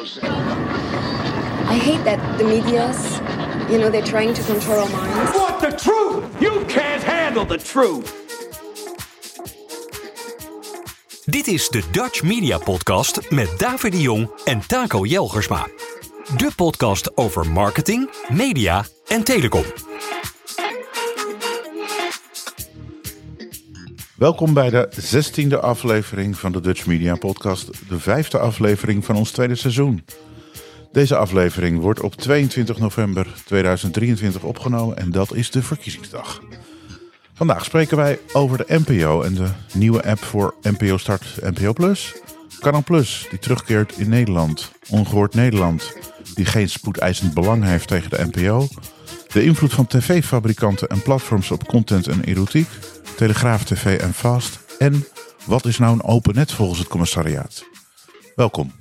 I hate that the media's, you know, they're trying to control our minds. Want the truth? You can't handle the truth. Dit is de Dutch Media Podcast met David de Jong en Taco Jelgersma. De podcast over marketing, media en telecom. Welkom bij de zestiende aflevering van de Dutch Media Podcast, de vijfde aflevering van ons tweede seizoen. Deze aflevering wordt op 22 november 2023 opgenomen en dat is de verkiezingsdag. Vandaag spreken wij over de NPO en de nieuwe app voor NPO Start NPO Plus. Canal Plus, die terugkeert in Nederland. Ongehoord Nederland, die geen spoedeisend belang heeft tegen de NPO. De invloed van tv-fabrikanten en platforms op content en erotiek. Telegraaf TV en Fast. En wat is nou een open net volgens het commissariaat? Welkom.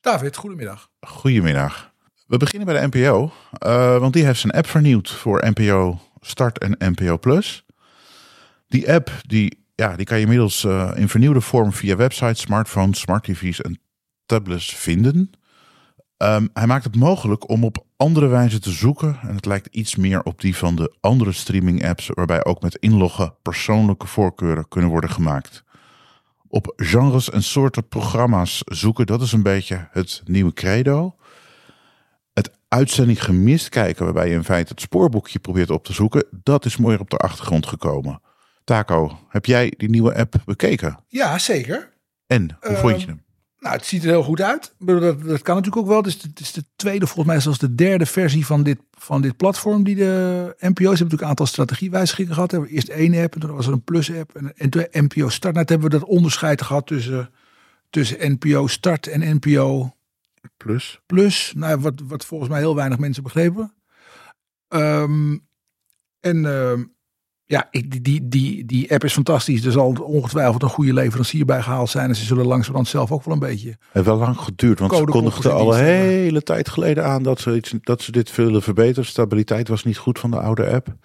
David, goedemiddag. Goedemiddag. We beginnen bij de NPO, uh, want die heeft zijn app vernieuwd voor NPO Start en NPO Plus. Die app die, ja, die kan je inmiddels uh, in vernieuwde vorm via websites, smartphones, smart TV's en tablets vinden. Um, hij maakt het mogelijk om op andere wijze te zoeken. En het lijkt iets meer op die van de andere streaming apps, waarbij ook met inloggen persoonlijke voorkeuren kunnen worden gemaakt. Op genres en soorten programma's zoeken, dat is een beetje het nieuwe credo. Het uitzending gemist kijken, waarbij je in feite het spoorboekje probeert op te zoeken, dat is mooier op de achtergrond gekomen. Taco, heb jij die nieuwe app bekeken? Ja, zeker. En, hoe uh, vond je hem? Nou, het ziet er heel goed uit. Dat, dat kan natuurlijk ook wel. Het is, de, het is de tweede, volgens mij zelfs de derde versie van dit, van dit platform. Die de NPO's hebben natuurlijk een aantal strategiewijzigingen gehad. We hebben eerst één app en toen was er een plus app. En, en toen NPO Start. Nou, hebben we dat onderscheid gehad tussen, tussen NPO Start en NPO Plus. Plus, nou, wat, wat volgens mij heel weinig mensen begrepen. Um, en uh, ja, ik, die, die, die app is fantastisch. Er zal ongetwijfeld een goede leverancier bij gehaald zijn. En ze zullen langzamerhand zelf ook wel een beetje. Het heeft wel lang geduurd, want ze kondigden al een hele tijd geleden aan dat ze, iets, dat ze dit willen verbeteren. Stabiliteit was niet goed van de oude app.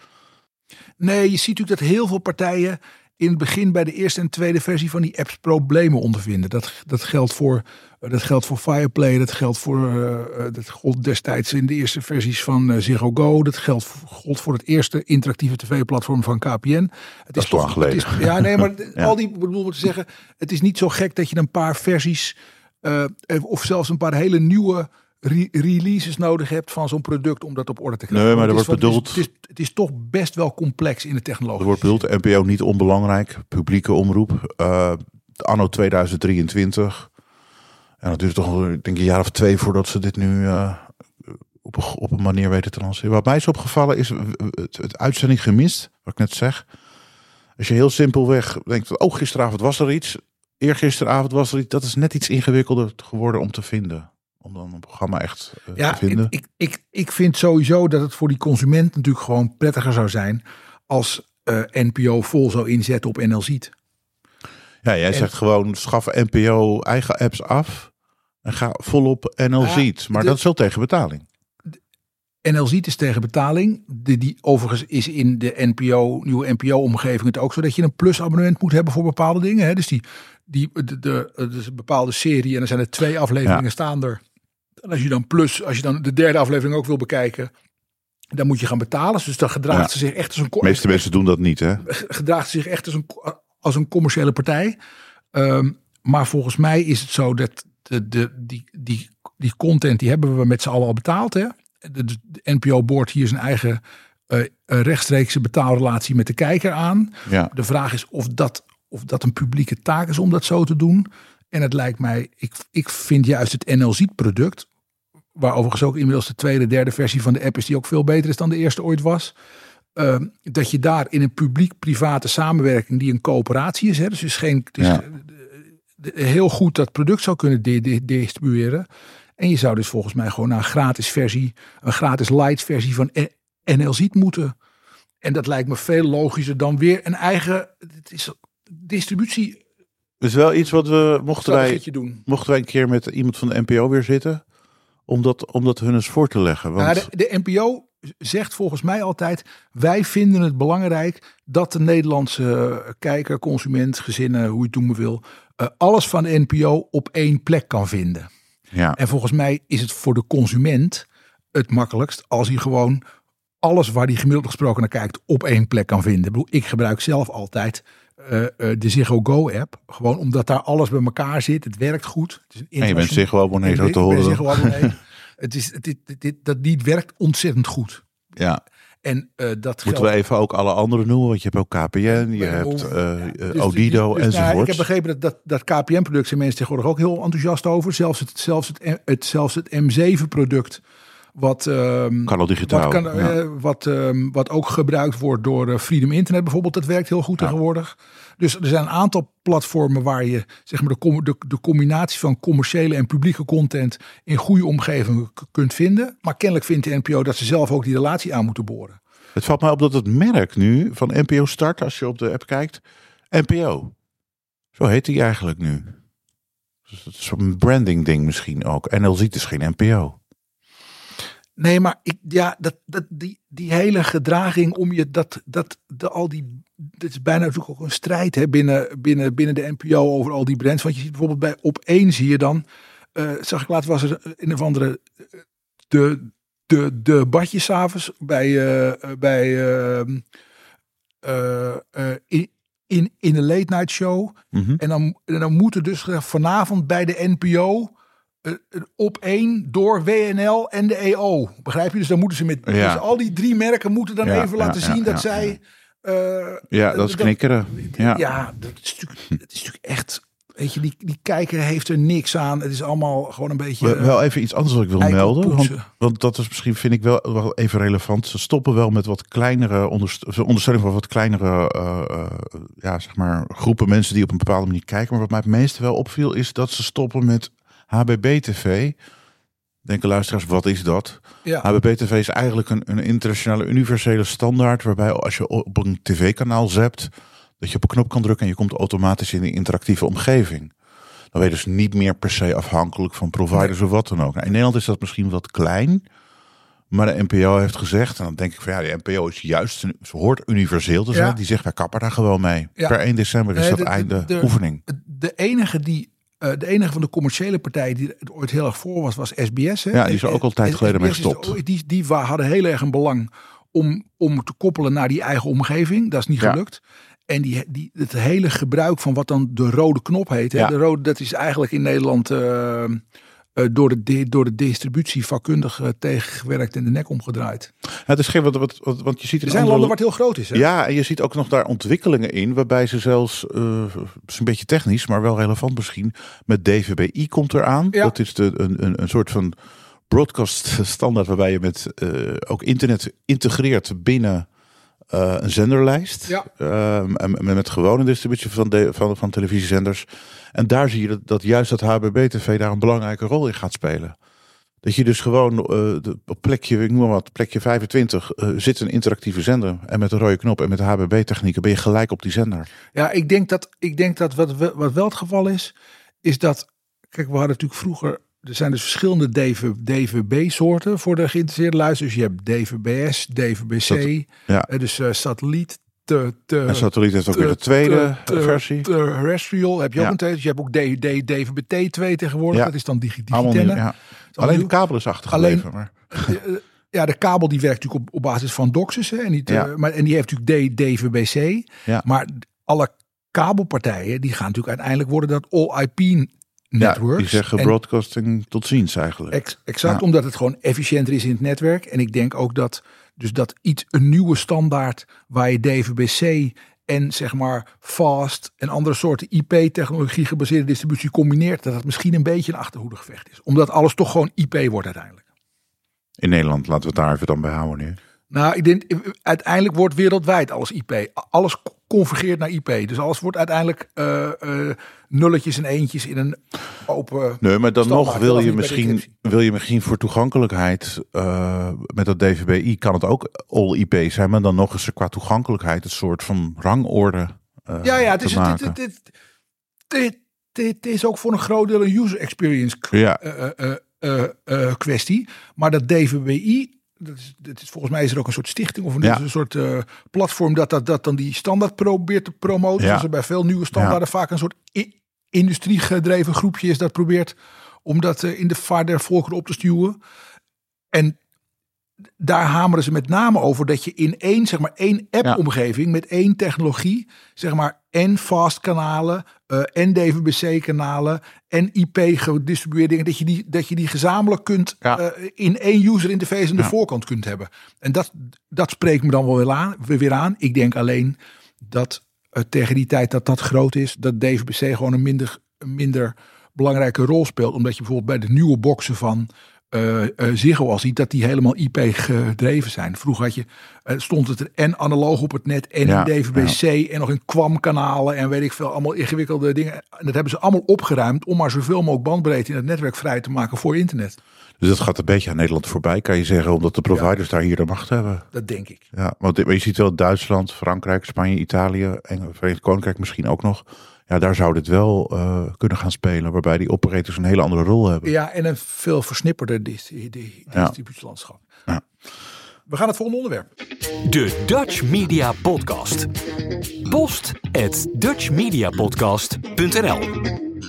Nee, je ziet natuurlijk dat heel veel partijen in het begin bij de eerste en tweede versie van die apps problemen ondervinden. Dat, dat, geldt, voor, dat geldt voor Fireplay, dat geldt voor uh, dat gold destijds in de eerste versies van uh, Ziggo Go. Dat geldt gold voor het eerste interactieve tv-platform van KPN. Het is toch geleden. Is, ja, nee, maar ja. al die bedoel te zeggen, het is niet zo gek dat je een paar versies uh, of zelfs een paar hele nieuwe re releases nodig hebt van zo'n product om dat op orde te krijgen. Nee, maar er wordt bedoeld. Het is, het, is, het is, toch best wel complex in de technologie. Er wordt bedoeld, NPO niet onbelangrijk, publieke omroep. Uh, anno 2023. En dat duurt toch denk ik een jaar of twee voordat ze dit nu uh, op, een, op een manier weten te lanceren. Wat mij is opgevallen is het, het uitzending gemist, wat ik net zeg. Als je heel simpelweg denkt, oh gisteravond was er iets. Eergisteravond was er iets. Dat is net iets ingewikkelder geworden om te vinden om dan een programma echt uh, ja, te vinden? Ik, ik, ik vind sowieso dat het voor die consument natuurlijk gewoon prettiger zou zijn als uh, NPO vol zou inzetten op NL Ziet. Ja, jij en, zegt gewoon schaf NPO eigen apps af en ga volop NL Ziet. Maar de, dat is wel tegen betaling. NL Ziet is tegen betaling. De, die overigens is in de NPO, nieuwe NPO-omgeving het ook zo dat je een plus-abonnement moet hebben voor bepaalde dingen. Hè? Dus die, die, de, de, dus bepaalde serie en er zijn er twee afleveringen ja. staan er. En als je dan plus, als je dan de derde aflevering ook wil bekijken, dan moet je gaan betalen. Dus dan gedraagt ja. ze zich echt als een... De meeste mensen doen dat niet, hè? Gedraagt ze zich echt als een, als een commerciële partij. Um, maar volgens mij is het zo dat de, de, die, die, die content, die hebben we met z'n allen al betaald, hè? De, NPO boort hier zijn eigen uh, rechtstreekse betaalrelatie met de kijker aan. Ja. De vraag is of dat, of dat een publieke taak is om dat zo te doen. En het lijkt mij, ik, ik vind juist het NLZ product, waar overigens ook inmiddels de tweede, derde versie van de app is, die ook veel beter is dan de eerste ooit was. Uh, dat je daar in een publiek-private samenwerking, die een coöperatie is, hè, dus is geen, is ja. heel goed dat product zou kunnen distribueren. En je zou dus volgens mij gewoon naar een gratis versie, een gratis light versie van NLZ moeten. En dat lijkt me veel logischer dan weer een eigen het is distributie. Dus wel iets wat we mochten wij, doen. mochten wij een keer met iemand van de NPO weer zitten. Om dat, om dat hun eens voor te leggen. Want... De, de NPO zegt volgens mij altijd: wij vinden het belangrijk dat de Nederlandse kijker, consument, gezinnen, hoe je het noemen wil, uh, alles van de NPO op één plek kan vinden. Ja. En volgens mij is het voor de consument het makkelijkst als hij gewoon alles waar hij gemiddeld gesproken naar kijkt op één plek kan vinden. Ik, bedoel, ik gebruik zelf altijd eh, de Ziggo Go app. Gewoon omdat daar alles bij elkaar zit. Het werkt goed. Het is een En je bent Ziggo abonnee, zo te horen. Het is, het, dit, dit, dat niet werkt ontzettend goed. Ja. En eh, dat Moeten we geldt- even ook alle andere noemen? Want je hebt ook KPN, je Ja, hebt eh, eh, Dus- Odido dus- dus, nou, enzovoort. ik heb begrepen dat, dat, dat KPN-product zijn mensen tegenwoordig ook heel enthousiast over. Zelfs het, zelfs het, het, zelfs het M7-product. Wat, ehm, digitaal. wat, kan, ja. eh, wat, ehm, wat ook gebruikt wordt door eh, Freedom Internet bijvoorbeeld. Dat werkt heel goed tegenwoordig. Dus er zijn een aantal platformen waar je zeg maar, de, de, de combinatie van commerciële en publieke content in goede omgevingen k- kunt vinden. Maar kennelijk vindt de NPO dat ze zelf ook die relatie aan moeten boren. Het valt mij op dat het merk nu van NPO Start, als je op de app kijkt, NPO. Zo heet die eigenlijk nu. Dus het is een branding ding misschien ook. NL ziet is geen NPO. Nee, maar ik, ja, dat, dat, die, die hele gedraging om je dat, dat, de, al die. Dit is bijna natuurlijk ook een strijd hè, binnen, binnen, binnen de NPO over al die brands. Want je ziet bijvoorbeeld bij op één zie je dan. eh, zag ik laatst was er een of andere. eh, De, de, de bij. eh, bij eh, in, in, in de late night show. Mhm. En dan, en dan moet er dus vanavond bij de NPO op één door WNL en de EO. Begrijp je? Dus dan moeten ze met Ja. dus al die drie merken moeten dan Ja, even laten zien dat zij. eh, Ja, dat is knikkeren. Ja. ja, dat is natuurlijk, dat is natuurlijk echt. Weet je, die, die kijker heeft er niks aan. Het is allemaal gewoon een beetje. Wel- Wel even iets anders wat ik wil melden. Want, want dat is misschien, vind ik wel, wel even relevant. Ze stoppen wel met wat kleinere ondersteuning van wat kleinere eh, eh, ja, zeg maar, groepen mensen die op een bepaalde manier kijken. Maar wat mij het meeste wel opviel, is dat ze stoppen met HBB-TV. Denken luisteraars, wat is dat? ja. HBB-TV is eigenlijk een, een internationale universele standaard. Waarbij als je op een tv-kanaal zept, dat je op een knop kan drukken en je komt automatisch in een interactieve omgeving. Dan ben je dus niet meer per se afhankelijk van providers of wat dan ook. Nou, in Nederland is dat misschien wat klein. Maar de NPO heeft gezegd, en dan denk ik van ja, de NPO is juist, ze hoort universeel te zijn. Ja. Die zegt, wij kappen daar gewoon mee. Ja. Per 1 december is Nee, dat de- de- einde de- oefening. De enige die. Eh, de enige van de commerciële partijen die er ooit heel erg voor was, was SBS. Hè? Ja, die is er ook al een tijd En geleden mee gestopt. Die, die hadden heel erg een belang om, om te koppelen naar die eigen omgeving. Dat is niet Ja. gelukt. En die, die, het hele gebruik van wat dan de rode knop heet. Hè? Ja. De rode, dat is eigenlijk in Nederland eh, door, de, door de distributie vakkundig eh, tegengewerkt en de nek omgedraaid. Het is geen wat, wat, wat- want je ziet in Er zijn andere landen waar het heel groot is. Hè? Ja, en je ziet ook nog daar ontwikkelingen in, waarbij ze zelfs, eh, is een beetje technisch, maar wel relevant misschien, met DVB-I komt eraan. Ja. Dat is de, een, een, een soort van broadcast standaard waarbij je met eh, ook internet integreert binnen eh, een zenderlijst. Ja. Ehm, en met, met gewone distributie van, de, van, van televisiezenders. En daar zie je dat, dat juist dat HBB-TV daar een belangrijke rol in gaat spelen. Dat je dus gewoon eh, de, op plekje, ik noem maar wat, plekje 25 eh, zit een interactieve zender. En met een rode knop en met de HBB-technieken ben je gelijk op die zender. Ja, ik denk dat, ik denk dat wat, wat wel het geval is, is dat, kijk, we hadden natuurlijk vroeger, er zijn dus verschillende DV, DVB-soorten voor de geïnteresseerde luisteraars. Je hebt DVBS, DVBC, Ja. eh, dus eh, satelliet, te, te, En satelliet heeft ook weer de tweede te- te- versie. Terrestrial heb je ook een tweede. Dus je hebt ook D, D, DVB-T2 tegenwoordig. Ja. Dat is dan digi Allemaal digitenne. nieuw, ja. is allemaal Alleen de kabel is achtergebleven. maar. Eh, Ja, de kabel die werkt natuurlijk op, op basis van DOCSIS. Hè, en, niet, Ja. eh, maar, en die heeft natuurlijk D, DVB-C. Maar alle kabelpartijen, die gaan natuurlijk uiteindelijk worden dat all-IP Ja, networks. die zeggen En broadcasting tot ziens eigenlijk. ex- exact, Ja. omdat het gewoon efficiënter is in het netwerk. En ik denk ook dat, dus dat iets, een nieuwe standaard waar je DVB-C en zeg maar fast en andere soorten IP-technologie gebaseerde distributie combineert, dat het misschien een beetje een achterhoedegevecht is. Omdat alles toch gewoon IP wordt uiteindelijk. In Nederland, laten we het daar even dan bij houden nu. Nou, ik denk, uiteindelijk wordt wereldwijd alles IP. Alles convergeert naar IP. Dus alles wordt uiteindelijk eh, eh, nulletjes en eentjes in een open. Nee, maar dan nog wil je, misschien, wil je misschien voor toegankelijkheid eh, met dat DVB-I kan het ook all IP zijn, maar dan nog eens qua toegankelijkheid een soort van rangorde Ja, ja, het is, maken. dit, is ook voor een groot deel een user experience Ja, kwestie. Maar dat DVBI, dat is, dat is, volgens mij is er ook een soort stichting of een, Ja. soort eh, platform dat, dat, dat dan die standaard probeert te promoten. Ja. Er bij veel nieuwe standaarden vaak een soort industriegedreven groepje is dat probeert om dat eh, in de vaart der volkeren op te stuwen. En daar hameren ze met name over dat je in één, zeg maar, één app-omgeving met één technologie, zeg maar, en fast kanalen, eh, en DVB-C-kanalen en IP gedistribueerde dingen, dat je die, dat je die gezamenlijk kunt Ja. eh, in één user interface aan de Ja. voorkant kunt hebben. En dat, dat spreekt me dan wel weer aan, weer aan. Ik denk alleen dat eh, tegen die tijd dat dat groot is, dat DVB-C gewoon een minder, een minder belangrijke rol speelt. Omdat je bijvoorbeeld bij de nieuwe boxen van eh, Ziggo al ziet dat die helemaal IP gedreven zijn. Vroeger had je, eh, stond het er en analoog op het net en Ja, in DVB-C en nog in kwam-kanalen en weet ik veel, allemaal ingewikkelde dingen. En dat hebben ze allemaal opgeruimd om maar zoveel mogelijk bandbreedte in het netwerk vrij te maken voor internet. Dus dat gaat een beetje aan Nederland voorbij, kan je zeggen, omdat de providers daar hier de macht hebben. Dat denk ik. Ja, want je ziet wel Duitsland, Frankrijk, Spanje, Italië, en Verenigd Koninkrijk misschien ook nog. Ja, daar zou dit wel eh, kunnen gaan spelen, waarbij die operators een hele andere rol hebben. Ja, en een veel versnipperder dis- di- Ja. distributielandschap. Ja. We gaan het volgende onderwerp. De Dutch Media Podcast. Post at dutchmediapodcast.nl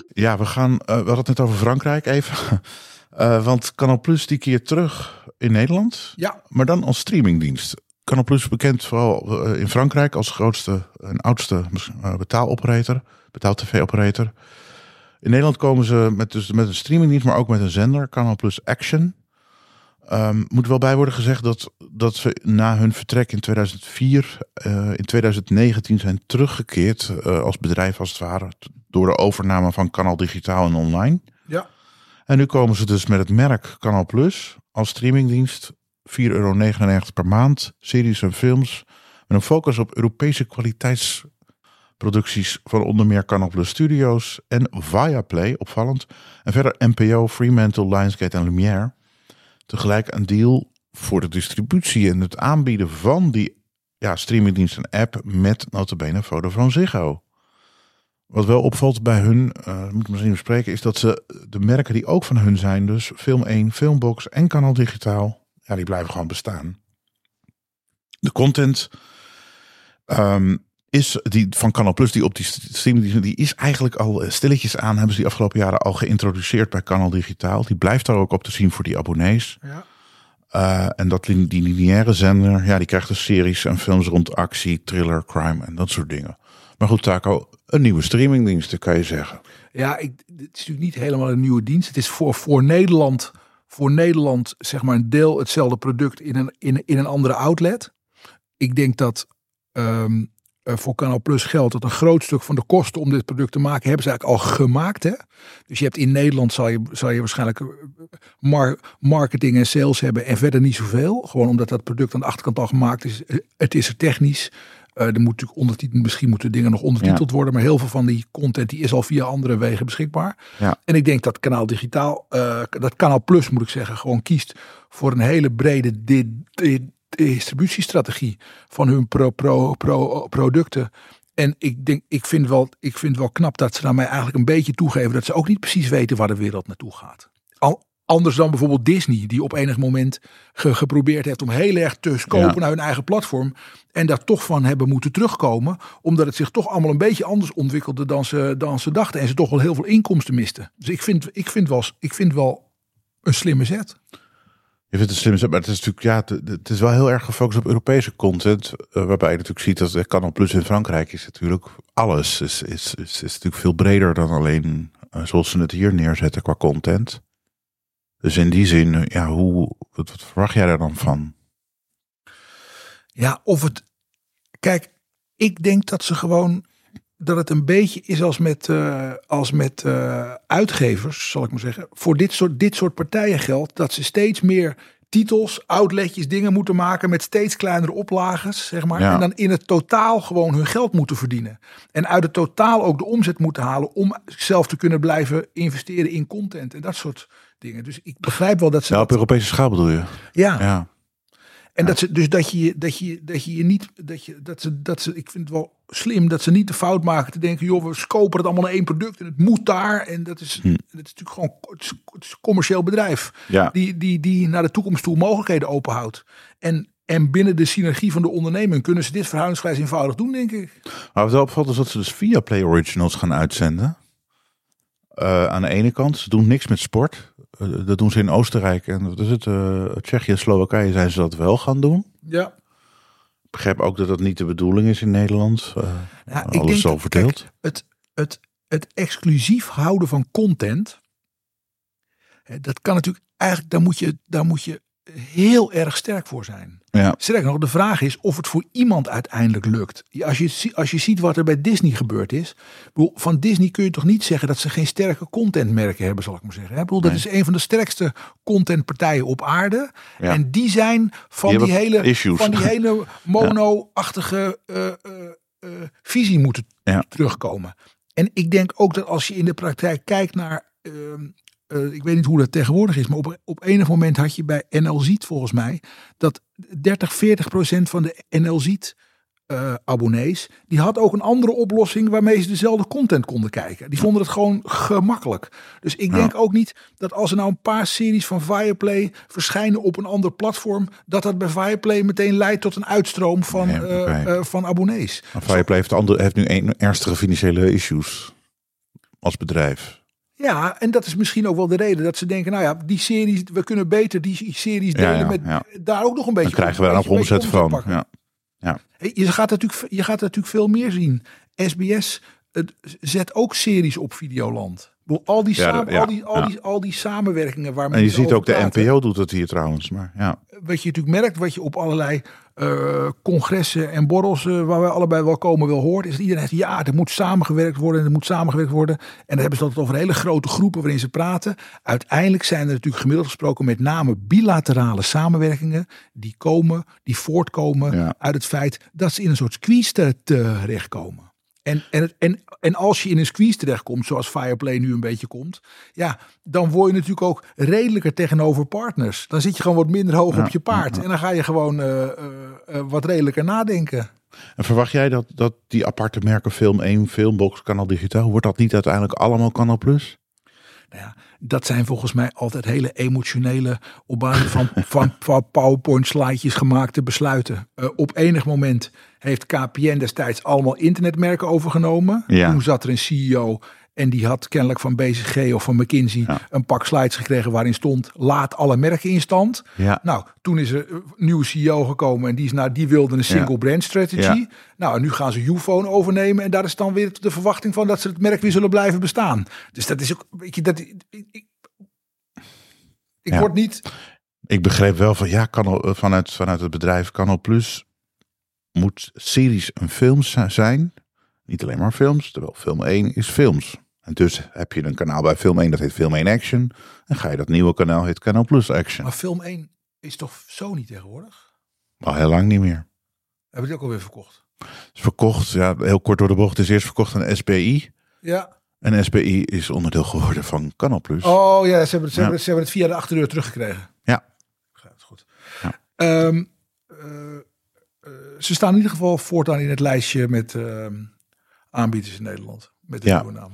Ja, we gaan, eh, we hadden het net over Frankrijk even. Eh, want Canal Plus die keert terug in Nederland, Ja, maar dan als streamingdienst. Canal Plus bekend vooral eh, in Frankrijk als grootste en oudste eh, betaaloperator, betaal-tv-operator. In Nederland komen ze met, dus met een streamingdienst, maar ook met een zender, Canal Plus Action. Ehm moet wel bij worden gezegd dat, dat ze na hun vertrek in 2004, eh, in 2019 zijn teruggekeerd als bedrijf als het ware. Door de overname van Canal Digitaal en Online. ja. En nu komen ze dus met het merk Canal Plus als streamingdienst. 4,99 euro per maand. Series en films. Met een focus op Europese kwaliteitsproducties van onder meer Canal Studios en Viaplay, opvallend. En verder NPO, Fremantle, Lionsgate en Lumière. Tegelijk een deal voor de distributie en het aanbieden van die ja, streamingdienst en app met notabene Vodafone Ziggo. Wat wel opvalt bij hun, eh moet ik misschien bespreken, is dat ze de merken die ook van hun zijn, dus Film 1, Filmbox en Kanaal Digitaal, ja, die blijven gewoon bestaan. De content ehm, is die van Canal Plus, die op die streaming, die, is eigenlijk al eh, stilletjes aan, hebben ze die afgelopen jaren al geïntroduceerd bij Kanaal Digitaal. Die blijft daar ook op te zien voor die abonnees. ja. Eh, en dat die lineaire zender, ja, die krijgt dus series en films rond actie, thriller, crime en dat soort dingen. Maar goed, Taco, een nieuwe streamingdienst, kan je zeggen. Ja, ik, het is natuurlijk niet helemaal een nieuwe dienst. Het is voor, voor Nederland, voor Nederland zeg maar een deel hetzelfde product in een, in, in een andere outlet. Ik denk dat ehm, eh, voor Canal Plus geldt dat een groot stuk van de kosten om dit product te maken hebben ze eigenlijk al gemaakt. Hè? Dus je hebt in Nederland zal je, zal je waarschijnlijk eh, mar- marketing en sales hebben en verder niet zoveel. Gewoon omdat dat product aan de achterkant al gemaakt is. Eh, Het is er technisch. Eh, er moet natuurlijk ondertiteld, misschien moeten dingen nog ondertiteld worden, maar heel veel van die content die is al via andere wegen beschikbaar. Ja. En ik denk dat Kanaal Digitaal, eh, dat Kanaal Plus moet ik zeggen, gewoon kiest voor een hele brede di- di- distributiestrategie van hun pro, pro, pro, producten. En ik denk, ik vind, wel, ik vind wel knap dat ze daarmee eigenlijk een beetje toegeven dat ze ook niet precies weten waar de wereld naartoe gaat. Al, anders dan bijvoorbeeld Disney, die op enig moment ge- geprobeerd heeft om heel erg te scopen Ja. naar hun eigen platform. En daar toch van hebben moeten terugkomen, omdat het zich toch allemaal een beetje anders ontwikkelde dan ze, dan ze dachten. En ze toch wel heel veel inkomsten misten. Dus ik vind, ik vind, wel, ik vind wel een slimme zet. Je vindt het slim, maar het is natuurlijk, ja, het, is wel heel erg gefocust op Europese content. eh, waarbij je natuurlijk ziet dat de Canal Plus in Frankrijk is natuurlijk alles. Is, is, is, is natuurlijk veel breder dan alleen eh, zoals ze het hier neerzetten qua content. Dus in die zin, eh, ja, hoe, wat, wat verwacht jij daar dan van? Ja, of het. Kijk, ik denk dat ze gewoon. Dat het een beetje is als met, eh, als met eh, uitgevers, zal ik maar zeggen. Voor dit soort, dit soort partijen geldt dat ze steeds meer titels, outletjes, dingen moeten maken met steeds kleinere oplages, zeg maar. Ja. En dan in het totaal gewoon hun geld moeten verdienen. En uit het totaal ook de omzet moeten halen om zelf te kunnen blijven investeren in content en dat soort dingen. Dus ik begrijp wel dat ze Ja, op dat, Europese schaal bedoel je? ja, Ja. en dat ze, dus dat je, dat je, dat je je niet, dat je, dat ze, dat ze, ik vind het wel slim dat ze niet de fout maken te denken, joh, we scopen het allemaal naar één product en het moet daar. En dat is, dat is natuurlijk gewoon, het is, het is een commercieel bedrijf Ja. die, die, die naar de toekomst toe mogelijkheden openhoudt. En, en binnen de synergie van de onderneming kunnen ze dit verhoudingsgewijs eenvoudig doen, denk ik. Maar wat wel opvalt is dat ze dus via Play Originals gaan uitzenden. Eh, aan de ene kant, ze doen niks met sport. Eh, dat doen ze in Oostenrijk en wat is het? eh, Tsjechië en Slowakije zijn ze dat wel gaan doen. Ja. Ik begrijp ook dat dat niet de bedoeling is in Nederland. Ja, alles zo verdeeld. kijk, het, het, het exclusief houden van content. Dat kan natuurlijk eigenlijk, daar moet je, daar moet je heel erg sterk voor zijn. Ja. Sterker nog, de vraag is of het voor iemand uiteindelijk lukt. Als je, als je ziet wat er bij Disney gebeurd is. bedoel, Van Disney kun je toch niet zeggen dat ze geen sterke contentmerken hebben, zal ik maar zeggen. Ik bedoel, dat is een van de sterkste contentpartijen op aarde. Ja. En die zijn van Die hele, issues. van die hele mono-achtige eh, eh, eh, visie moeten Ja. terugkomen. En ik denk ook dat als je in de praktijk kijkt naar. Eh, ik weet niet hoe dat tegenwoordig is, maar op, op enig moment had je bij NL Ziet volgens mij dat 30, 40 procent van de NL Ziet eh, abonnees, die had ook een andere oplossing waarmee ze dezelfde content konden kijken. Die vonden het gewoon gemakkelijk. Dus ik Ja. denk ook niet dat als er nou een paar series van Viaplay verschijnen op een ander platform, dat dat bij Viaplay meteen leidt tot een uitstroom van, Nee, eh, van abonnees. Maar Viaplay heeft, andere, heeft nu een, ernstige financiële issues als bedrijf. Ja, en dat is misschien ook wel de reden dat ze denken, nou ja, die series, we kunnen beter die series Ja, delen ja, met ja. daar ook nog een beetje. Dan krijgen we daar nog omzet van. Ja. Hey, Je gaat, natuurlijk, je gaat natuurlijk veel meer zien. SBS het zet ook series op Videoland. Al die, samen, ja, al, die, al, ja. die, al die samenwerkingen waarmee En je ziet ook de. NPO doet het hier trouwens. Maar ja, Wat je natuurlijk merkt, wat je op allerlei eh, congressen en borrels eh, waar we allebei wel komen wel hoort, is dat iedereen zegt ja, er moet samengewerkt worden, er moet samengewerkt worden. En dan hebben ze dat over hele grote groepen waarin ze praten. Uiteindelijk zijn er natuurlijk gemiddeld gesproken met name bilaterale samenwerkingen die komen, die voortkomen uit het feit dat ze in een soort squeeze te- terechtkomen. En, en, en, en als je in een squeeze terechtkomt, zoals Fireplay nu een beetje komt, ja, dan word je natuurlijk ook redelijker tegenover partners. Dan zit je gewoon wat minder hoog op je paard. En dan ga je gewoon eh, eh, eh, wat redelijker nadenken. En verwacht jij dat, dat die aparte merken Film 1, Filmbox, Kanaal Digitaal, wordt dat niet uiteindelijk allemaal Kanaal Plus? Nou ja, dat zijn volgens mij altijd hele emotionele, op basis van, van, van PowerPoint slidejes gemaakte besluiten. Eh, op enig moment heeft KPN destijds allemaal internetmerken overgenomen. Ja. Toen zat er een CEO en die had kennelijk van BCG of van McKinsey Ja. een pak slides gekregen waarin stond laat alle merken in stand. Ja. Nou, toen is er een nieuwe CEO gekomen en die, is nou, die wilde een single Ja. brand strategy. Nou, en nu gaan ze Ufone overnemen en daar is dan weer de verwachting van dat ze het merk weer zullen blijven bestaan. Dus dat is ook, weet je, dat ik, ik, word niet, Ik begreep wel van ja, Kanaal, eh, vanuit, vanuit het bedrijf Kanaal Plus moet series een film zi- zijn. Niet alleen maar films, terwijl film 1 is films. En dus heb je een kanaal bij film 1 dat heet Film 1 Action. En ga je dat nieuwe kanaal heet Kanaal Plus Action. maar film 1 is toch Sony tegenwoordig? Al heel lang niet meer. Hebben die ook alweer verkocht? is verkocht, ja, heel kort door de bocht, is eerst verkocht aan SPI. Ja. En SPI is onderdeel geworden van Canal Plus. Oh ja, ze hebben, het, ze, Ja. hebben, het, ze hebben het via de achterdeur teruggekregen. Ja. Gaat goed. Ja. Ehm, eh, eh, ze staan in ieder geval voortaan in het lijstje met ehm, aanbieders in Nederland. Met de Ja. nieuwe naam.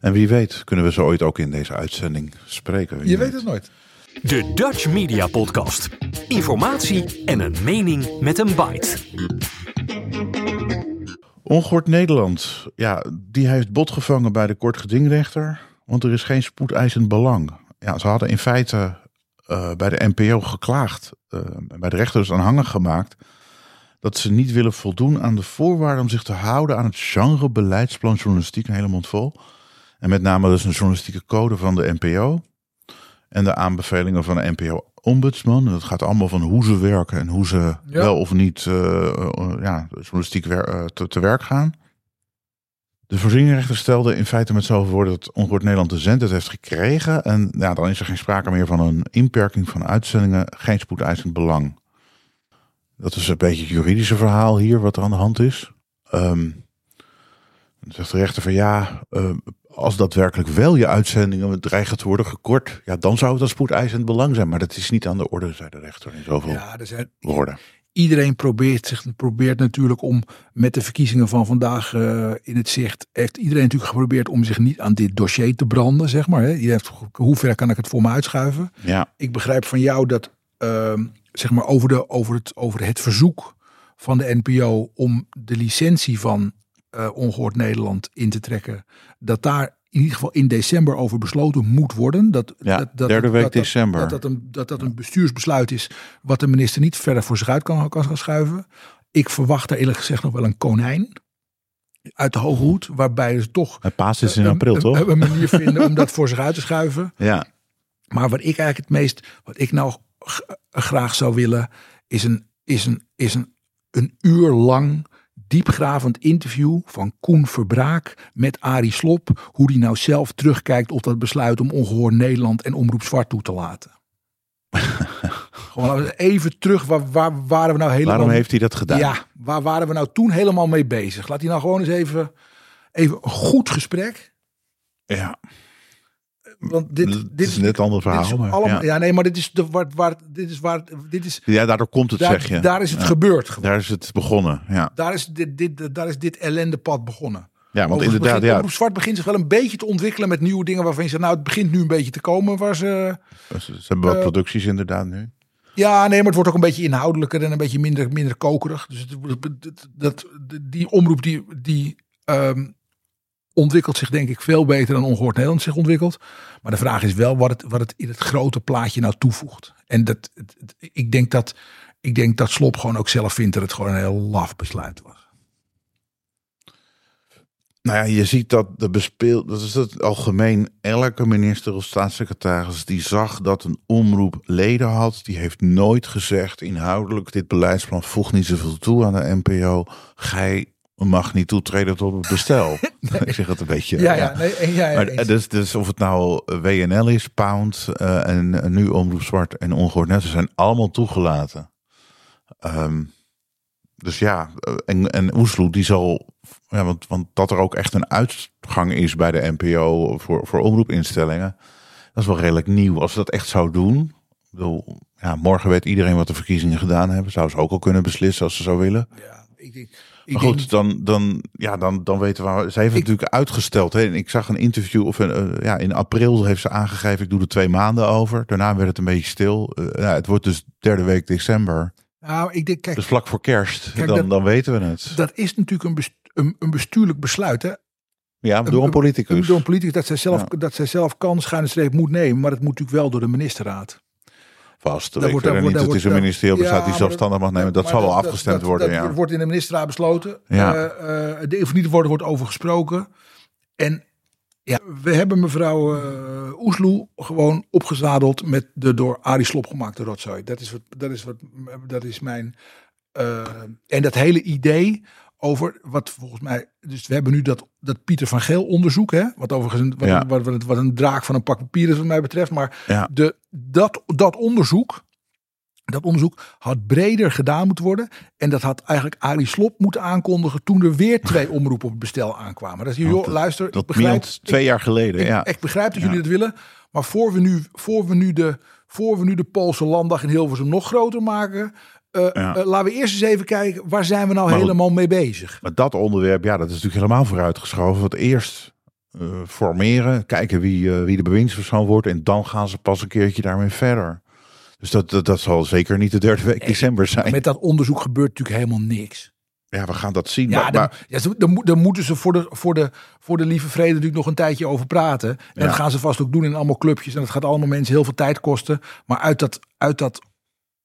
En wie weet kunnen we ze ooit ook in deze uitzending spreken. Je weet het nooit. De Dutch Media Podcast. Informatie en een mening met een bite. Ongehoord Nederland, ja, die heeft bot gevangen bij de kortgedingrechter, want er is geen spoedeisend belang. Ja, ze hadden in feite eh, bij de NPO geklaagd, eh, bij de rechter dus aanhangig gemaakt, dat ze niet willen voldoen aan de voorwaarden om zich te houden aan het genre beleidsplan journalistiek, een hele mond vol. En met name dus een journalistieke code van de NPO en de aanbevelingen van de NPO-ombudsman. Dat gaat allemaal van hoe ze werken en hoe ze wel of niet eh, eh, ja, journalistiek wer- eh, te, te werk gaan. De voorzieningrechter stelde in feite met zoveel woorden dat Ongehoord Nederland de zendtijd heeft gekregen. En ja, dan is er geen sprake meer van een inperking van uitzendingen, geen spoedeisend belang. Dat is een beetje het juridische verhaal hier wat er aan de hand is. Ehm, dan zegt de rechter van ja, eh, als daadwerkelijk wel je uitzendingen dreigen te worden gekort, ja, dan zou het een spoedeisend belang zijn. Maar dat is niet aan de orde, zei de rechter in zoveel Ja, er zijn, woorden. iedereen probeert, zich, probeert natuurlijk om met de verkiezingen van vandaag eh, in het zicht. Heeft iedereen natuurlijk geprobeerd om zich niet aan dit dossier te branden, zeg maar. Hè. Heeft, hoe ver kan ik het voor me uitschuiven? Ja, Ik begrijp van jou dat ehm, zeg maar over, de, over, het, over het verzoek van de NPO om de licentie van eh Ongehoord Nederland in te trekken, dat daar in ieder geval in december over besloten moet worden. Dat, Ja, dat, dat, derde week dat, december. Dat dat, een, dat dat een bestuursbesluit is wat de minister niet verder voor zich uit kan, kan gaan schuiven. Ik verwacht daar eerlijk gezegd nog wel een konijn uit de hoge hoed. Waarbij ze toch Het paas is in een- april, een, toch? een manier vinden om dat voor zich uit te schuiven. Ja. Maar wat ik eigenlijk het meest, wat ik nou graag zou willen, is een, is een, is een, een uur lang diepgravend interview van Koen Verbraak met Arie Slop. Hoe die nou zelf terugkijkt op dat besluit om ongehoord Nederland en Omroep Zwart toe te laten. Gewoon even terug, waar, waar waren we nou helemaal... Waarom heeft hij dat gedaan? Ja, waar waren we nou toen helemaal mee bezig? Laat hij nou gewoon eens even, even een goed gesprek. Ja. Want dit, dit is net een ander verhaal. maar allemaal, ja. ja. nee, maar dit is de waar, waar dit is waar dit is ja, daardoor komt het, daar, zeg je. daar is het Ja. gebeurd. gewoon. Daar is het begonnen, ja. Daar is dit, dit, daar is dit ellendepad begonnen. Ja, want Overigens inderdaad, begint, ja. Omroep Zwart begint zich wel een beetje te ontwikkelen met nieuwe dingen waarvan je zegt, nou, het begint nu een beetje te komen. Waar ze, Ze ze hebben wat Eh, producties inderdaad nu. ja, nee, maar het wordt ook een beetje inhoudelijker en een beetje minder, minder kokerig. Dus het, dat, dat, die omroep die, die ehm, ontwikkelt zich denk ik veel beter dan Ongehoord Nederland zich ontwikkelt. Maar de vraag is wel wat het, wat het in het grote plaatje nou toevoegt. En dat, ik, denk dat, ik denk dat Slop gewoon ook zelf vindt dat het gewoon een heel laf besluit was. Nou ja, je ziet dat de bespeel, dat is het algemeen. Elke minister of staatssecretaris die zag dat een omroep leden had, die heeft nooit gezegd inhoudelijk: dit beleidsplan voegt niet zoveel toe aan de NPO. Gij mag niet toetreden tot het bestel. Ik zeg het een beetje. Ja, ja, nee, ja, ja, Maar, eens. dus, dus of het nou WNL is, Pound eh, en nu Omroep Zwart en Ongehoord Net, ze zijn allemaal toegelaten. Ehm, dus ja, eh, en, en Oesloe die zal, ja, want, want dat er ook echt een uitgang is bij de NPO voor, voor omroepinstellingen, dat is wel redelijk nieuw. Als ze dat echt zou doen, bedoel, ja, morgen weet iedereen wat de verkiezingen gedaan hebben, zou ze ook al kunnen beslissen als ze zou willen. ja, ik denk, Maar goed, dan, dan, ja, dan, dan weten we. Ze heeft het natuurlijk uitgesteld. Hè. En ik zag een interview. Of een, eh, ja, in april heeft ze aangegeven. Ik doe er twee maanden over. Daarna werd het een beetje stil. Eh, ja, het wordt dus derde week december. nou, ik denk, kijk, Dus vlak voor kerst. Kijk, dan, dat- dan weten we het. dat is natuurlijk een, een, een bestuurlijk besluit. Hè? ja, door een Een- politicus. Door een politicus dat zij zelf, Ja. dat zij zelf kan schuine streep moet nemen. Maar dat moet natuurlijk wel door de ministerraad. Vast. Dat wordt- wordt- niet. Het is een wordt- ministerieel besluit die zelfstandig mag nemen. Dat zal wel afgestemd dat- worden. Dat ja. wordt in de ministerraad besloten. Ja. Eh, eh, de, of niet worden wordt over gesproken. En ja, we hebben mevrouw eh Oesloe gewoon opgezadeld met de door Arie Slop gemaakte rotzooi. Dat is wat, dat is wat, dat is mijn. en dat hele idee over wat volgens mij. Dus we hebben nu dat, dat Pieter van Geel onderzoek, hè, wat overigens een, wat, Ja. een- wat, wat, wat een draak van een pak papier is, wat mij betreft. Maar Ja. de, dat, dat onderzoek. Dat onderzoek had breder gedaan moeten worden. En dat had eigenlijk Arie Slop moeten aankondigen toen er weer twee omroepen op het bestel aankwamen. Dat is, joh, Want luister, Dat ik begrijp, twee jaar geleden. ik, ja. ik begrijp dat jullie dat willen. Maar voor we nu, voor we nu, de, voor we nu de Poolse landdag in Hilversum nog groter maken. Ja. eh, laten we eerst eens even kijken, waar zijn we nou Maar helemaal mee bezig? Maar dat onderwerp, ja, dat is natuurlijk helemaal vooruitgeschoven. Want eerst eh, formeren, kijken wie, wie de bewindspersoon wordt. En dan gaan ze pas een keertje daarmee verder. Dus dat, dat, dat zal zeker niet de derde week december zijn. Met dat onderzoek gebeurt natuurlijk helemaal niks. Ja, we gaan dat zien. Ja, maar, dan, ja, dan, dan moeten ze voor de, voor, de, voor de lieve vrede natuurlijk nog een tijdje over praten. En Ja. dat gaan ze vast ook doen in allemaal clubjes. En dat gaat allemaal mensen heel veel tijd kosten. Maar uit dat, uit dat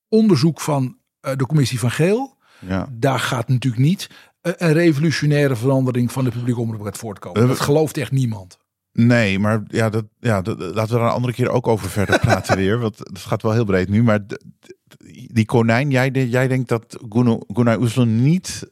onderzoek van de commissie van Geel, ja. daar gaat natuurlijk niet eh, een revolutionaire verandering van de publieke omroep uit voortkomen. Eh, Dat gelooft echt niemand. Nee, maar ja, dat, ja dat, laten we daar een andere keer ook over verder praten weer. Want het gaat wel heel breed nu. Maar die konijn, jij, jij denkt dat Gunnar Oesloe niet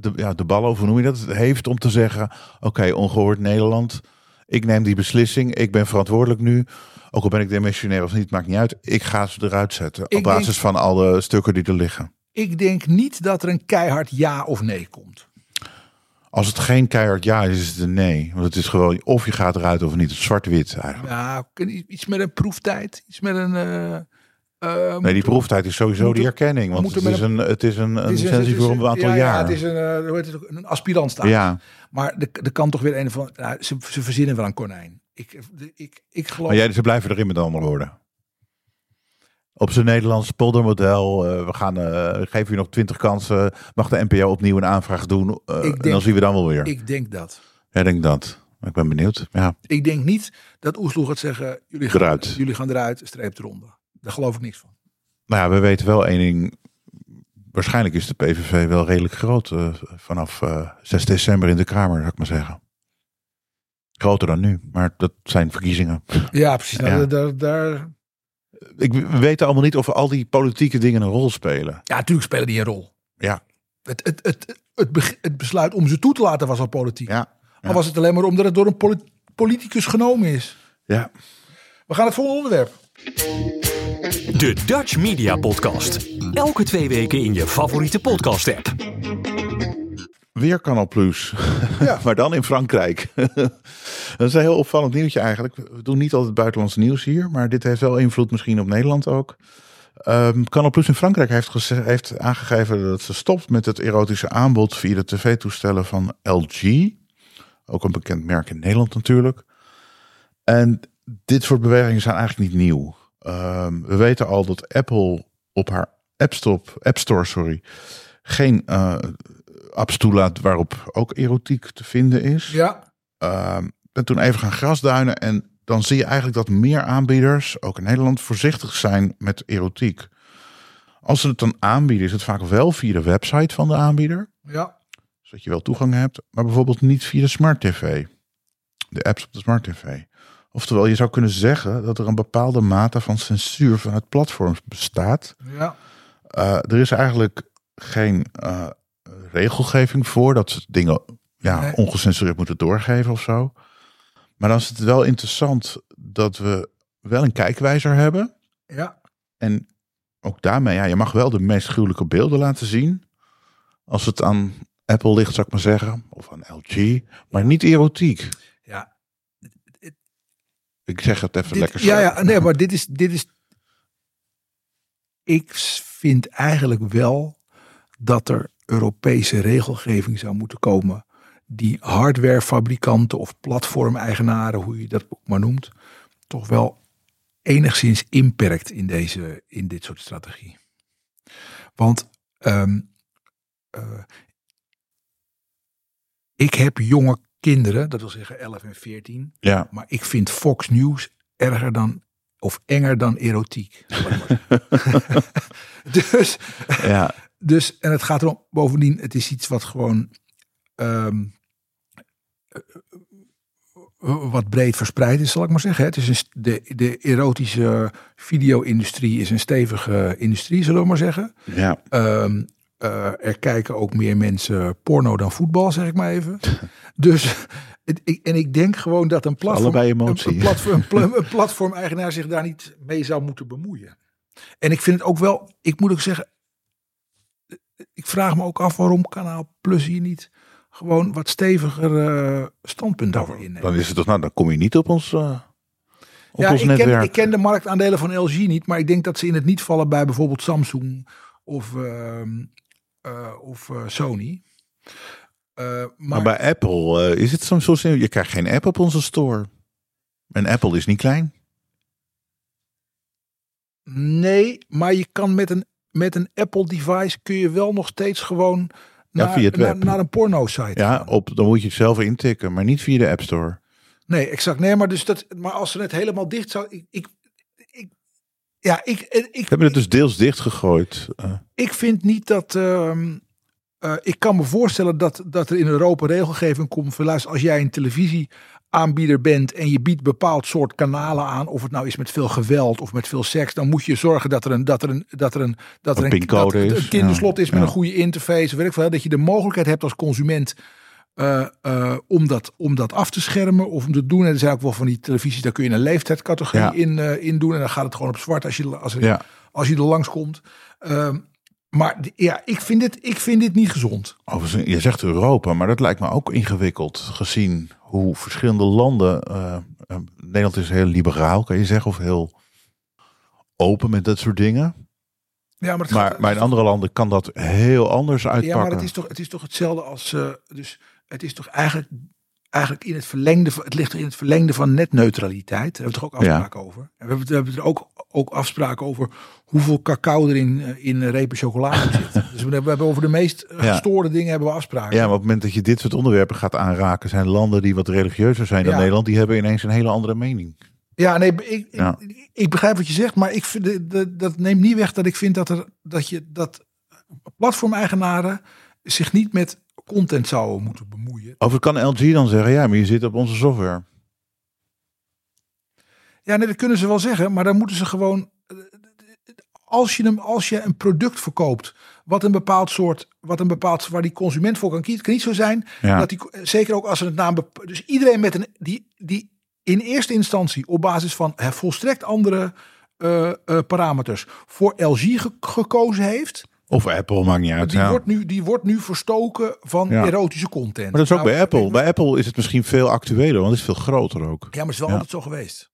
de, ja, de bal over, hoe noem je dat, heeft om te zeggen... Oké, ongehoord Nederland, ik neem die beslissing. Ik ben verantwoordelijk nu. Ook al ben ik demissionair of niet, maakt niet uit. Ik ga ze eruit zetten. Ik op basis denk- van alle stukken die er liggen. Ik denk niet dat er een keihard ja of nee komt. Als het geen keihard ja is, is het een nee. Want het is gewoon of je gaat eruit of niet. Zwart-wit eigenlijk. Ja, iets met een proeftijd, iets met een. eh, eh, Nee, die proeftijd is sowieso moeten- die erkenning. Want het is, een, het is een, een licentie voor een aantal ja, jaar. Ja, het is een, eh, hoe heet het, een aspirant staan. Ja, Maar er, er kan toch weer een van. Nou, ze, ze verzinnen wel een konijn. Ik, ik, ik geloof. maar jij, ze blijven erin met andere woorden. Op zijn Nederlands poldermodel. eh, we gaan eh geven u nog twintig kansen. Mag de NPO opnieuw een aanvraag doen? eh, denk- en dan zien we dan wel weer. ik denk dat. Jij denkt dat. ik ben benieuwd. Ja, Ik denk niet dat Oesloe gaat zeggen, jullie gaan Eruit. Jullie gaan eruit, streep eronder. Daar geloof ik niks van. nou ja, we weten wel één ding. Waarschijnlijk is de PVV wel redelijk groot vanaf eh 6 december in de Kamer, zou ik maar zeggen. Groter dan nu, maar dat zijn verkiezingen. Ja, precies. Nou, Ja. Daar, daar, Ik, we weten allemaal niet of al die politieke dingen een rol spelen. ja, natuurlijk spelen die een rol. Ja, Het, het, het, het, besluit om ze toe te laten was al politiek. ja, Al was het alleen maar omdat het door een poli- politicus genomen is. ja. We gaan het volgende onderwerp. De Dutch Media Podcast. Elke twee weken in je favoriete podcast app. Weer Canal Plus. Ja. maar dan in Frankrijk. dat is een heel opvallend nieuwtje eigenlijk. We doen niet altijd buitenlands nieuws hier. Maar dit heeft wel invloed misschien op Nederland ook. Ehm Canal Plus in Frankrijk heeft, heeft aangegeven dat ze stopt met het erotische aanbod via de tv-toestellen van LG. Ook een bekend merk in Nederland natuurlijk. En dit soort bewegingen zijn eigenlijk niet nieuw. Ehm, we weten al dat Apple op haar App, Stop, App Store sorry, geen eh, toelaat waarop ook erotiek te vinden is. Ja, Ehm, ben toen even gaan grasduinen en dan zie je eigenlijk dat meer aanbieders, ook in Nederland, voorzichtig zijn met erotiek. Als ze het dan aanbieden, is het vaak wel via de website van de aanbieder, ja. zodat je wel toegang hebt, maar bijvoorbeeld niet via de smart tv. De apps op de smart tv. Oftewel, je zou kunnen zeggen dat er een bepaalde mate van censuur van het platform bestaat. ja. Uh, er is eigenlijk geen uh, regelgeving voor dat ze dingen ja, Nee. ongecensureerd moeten doorgeven of zo. Maar dan is het wel interessant dat we wel een kijkwijzer hebben. ja. En ook daarmee, ja, je mag wel de meest gruwelijke beelden laten zien. Als het aan Apple ligt, zou ik maar zeggen. Of aan LG. Maar niet erotiek. ja. Ik zeg het even Dit- lekker ja, ja, nee, maar dit is, dit is. Ik vind eigenlijk wel dat er Europese regelgeving zou moeten komen. Die hardwarefabrikanten of platformeigenaren, hoe je dat ook maar noemt, toch wel enigszins inperkt in, deze, in dit soort strategie. Want ehm, eh, ik heb jonge kinderen, dat wil zeggen 11 en 14. Ja, Maar ik vind Fox News erger dan of enger dan erotiek. dus, ja, dus, en het gaat erom, bovendien, het is iets wat gewoon ehm, eh, wat breed verspreid is, zal ik maar zeggen. Het is een, de, de erotische video-industrie is een stevige industrie, zullen we maar zeggen. ja. Ehm, eh, er kijken ook meer mensen porno dan voetbal, zeg ik maar even. dus, het, ik, en ik denk gewoon dat een platform, een, platform, een pla- een platform-eigenaar zich daar niet mee zou moeten bemoeien. En ik vind het ook wel, ik moet ook zeggen, ik vraag me ook af waarom Kanaal Plus hier niet gewoon wat steviger eh, standpunt over inneemt. Dan is het toch, nou, dan kom je niet op ons, eh, op Ja, ons ik ken, ik ken de marktaandelen van LG niet, maar ik denk dat ze in het niet vallen bij bijvoorbeeld Samsung of, ehm, eh, of Sony. Maar, Maar bij Apple is het soms zo simpel. Je krijgt geen app op onze store. En Apple is niet klein. nee, maar je kan met een, met een Apple device kun je wel nog steeds gewoon Ja, naar, via het naar, web. naar een porno site. Ja, op, dan moet je het zelf intikken, maar niet via de App Store. Nee, exact. Nee, maar dus dat, maar als ze het helemaal dicht zou, ik, ik, ik ja, ik, ik, We hebben het dus deels dichtgegooid. Eh, Ik vind niet dat. ehm, eh, ik kan me voorstellen dat, dat er in Europa regelgeving komt. Van, luister, als jij een televisieaanbieder bent en je biedt bepaald soort kanalen aan, of het nou is met veel geweld of met veel seks, dan moet je zorgen dat er een dat er een dat er een dat er Een dat is, een kinderslot ja. is met Ja. een goede interface. Weet ik veel, dat je de mogelijkheid hebt als consument. eh, eh, om, dat, om dat af te schermen of om te doen. En er zijn ook wel van die televisies, daar kun je een leeftijdscategorie Ja. in, in doen. En dan gaat het gewoon op zwart als je, als er, als je er langskomt. Ehm maar ja, ik vind, dit, ik vind dit niet gezond. Overigens, je zegt Europa, maar dat lijkt me ook ingewikkeld. Gezien hoe verschillende landen. eh, eh, Nederland is heel liberaal, kan je zeggen, of heel open met dat soort dingen. Ja, maar, Maar, gaat- maar in andere landen kan dat heel anders ja, uitpakken. maar het is toch, het is toch hetzelfde als. eh, dus het is toch eigenlijk, eigenlijk in het verlengde. Het ligt toch in het verlengde van netneutraliteit. Daar hebben we het toch ook Ja. afspraken over. En we hebben, het- we hebben het er ook ook afspraken over hoeveel cacao er in, eh, in repen chocolade zit. Dus we hebben, over de meest eh, Ja. gestoorde dingen hebben we afspraken. Ja, maar op het moment dat je dit soort onderwerpen gaat aanraken, zijn landen die wat religieuzer zijn dan Ja. Nederland, die hebben ineens een hele andere mening. Ja, nee, ik, Ja. ik, ik begrijp wat je zegt, maar ik vind, de- dat neemt niet weg dat ik vind dat, er, dat, je, dat platformeigenaren zich niet met content zouden moeten bemoeien. Of kan LG dan zeggen, ja, maar je zit op onze software. Ja, nee, dat kunnen ze wel zeggen, maar dan moeten ze gewoon. eh, Als je, hem, als je een product verkoopt, wat een bepaald soort, wat een bepaald, waar die consument voor kan kiezen, kan niet zo zijn Ja. dat die, zeker ook als er het naam, dus iedereen met een, die, die in eerste instantie op basis van eh, volstrekt andere eh, eh, parameters voor LG ge- gekozen heeft, Of Apple, maakt niet uit. die, ja. wordt nu, die wordt nu verstoken van Ja. erotische content. Maar dat is ook Nou, bij Apple. Bij Apple is het misschien veel actueler, want het is veel groter ook. Ja, maar het is wel Ja. altijd zo geweest.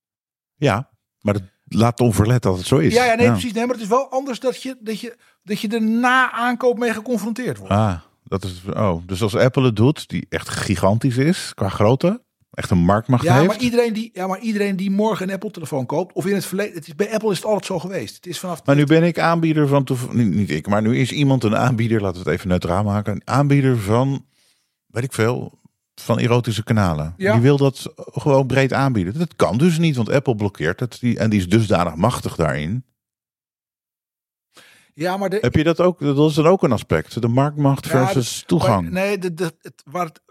Ja, maar dat laat onverlet dat het zo is. Ja, ja, nee, precies. Nee, maar het is wel anders dat je, dat je, dat je er na aankoop mee geconfronteerd wordt. Ah, dat is, oh, dus als Apple het doet, die echt gigantisch is qua grootte, echt een marktmacht ja, heeft. maar iedereen die, ja, maar iedereen die morgen een Apple-telefoon koopt, of in het verleden, het is, bij Apple is het altijd zo geweest. Het is vanaf. Maar nu ben ik aanbieder van, niet, niet ik, maar nu is iemand een aanbieder, laten we het even neutraal maken, een aanbieder van, weet ik veel, van erotische kanalen. Ja. Die wil dat gewoon breed aanbieden. Dat kan dus niet, want Apple blokkeert het die, en die is dusdanig machtig daarin. ja, maar de, Heb je dat ook? Dat is dan ook een aspect, de marktmacht Ja, versus toegang. maar nee, de, de, het, waar het,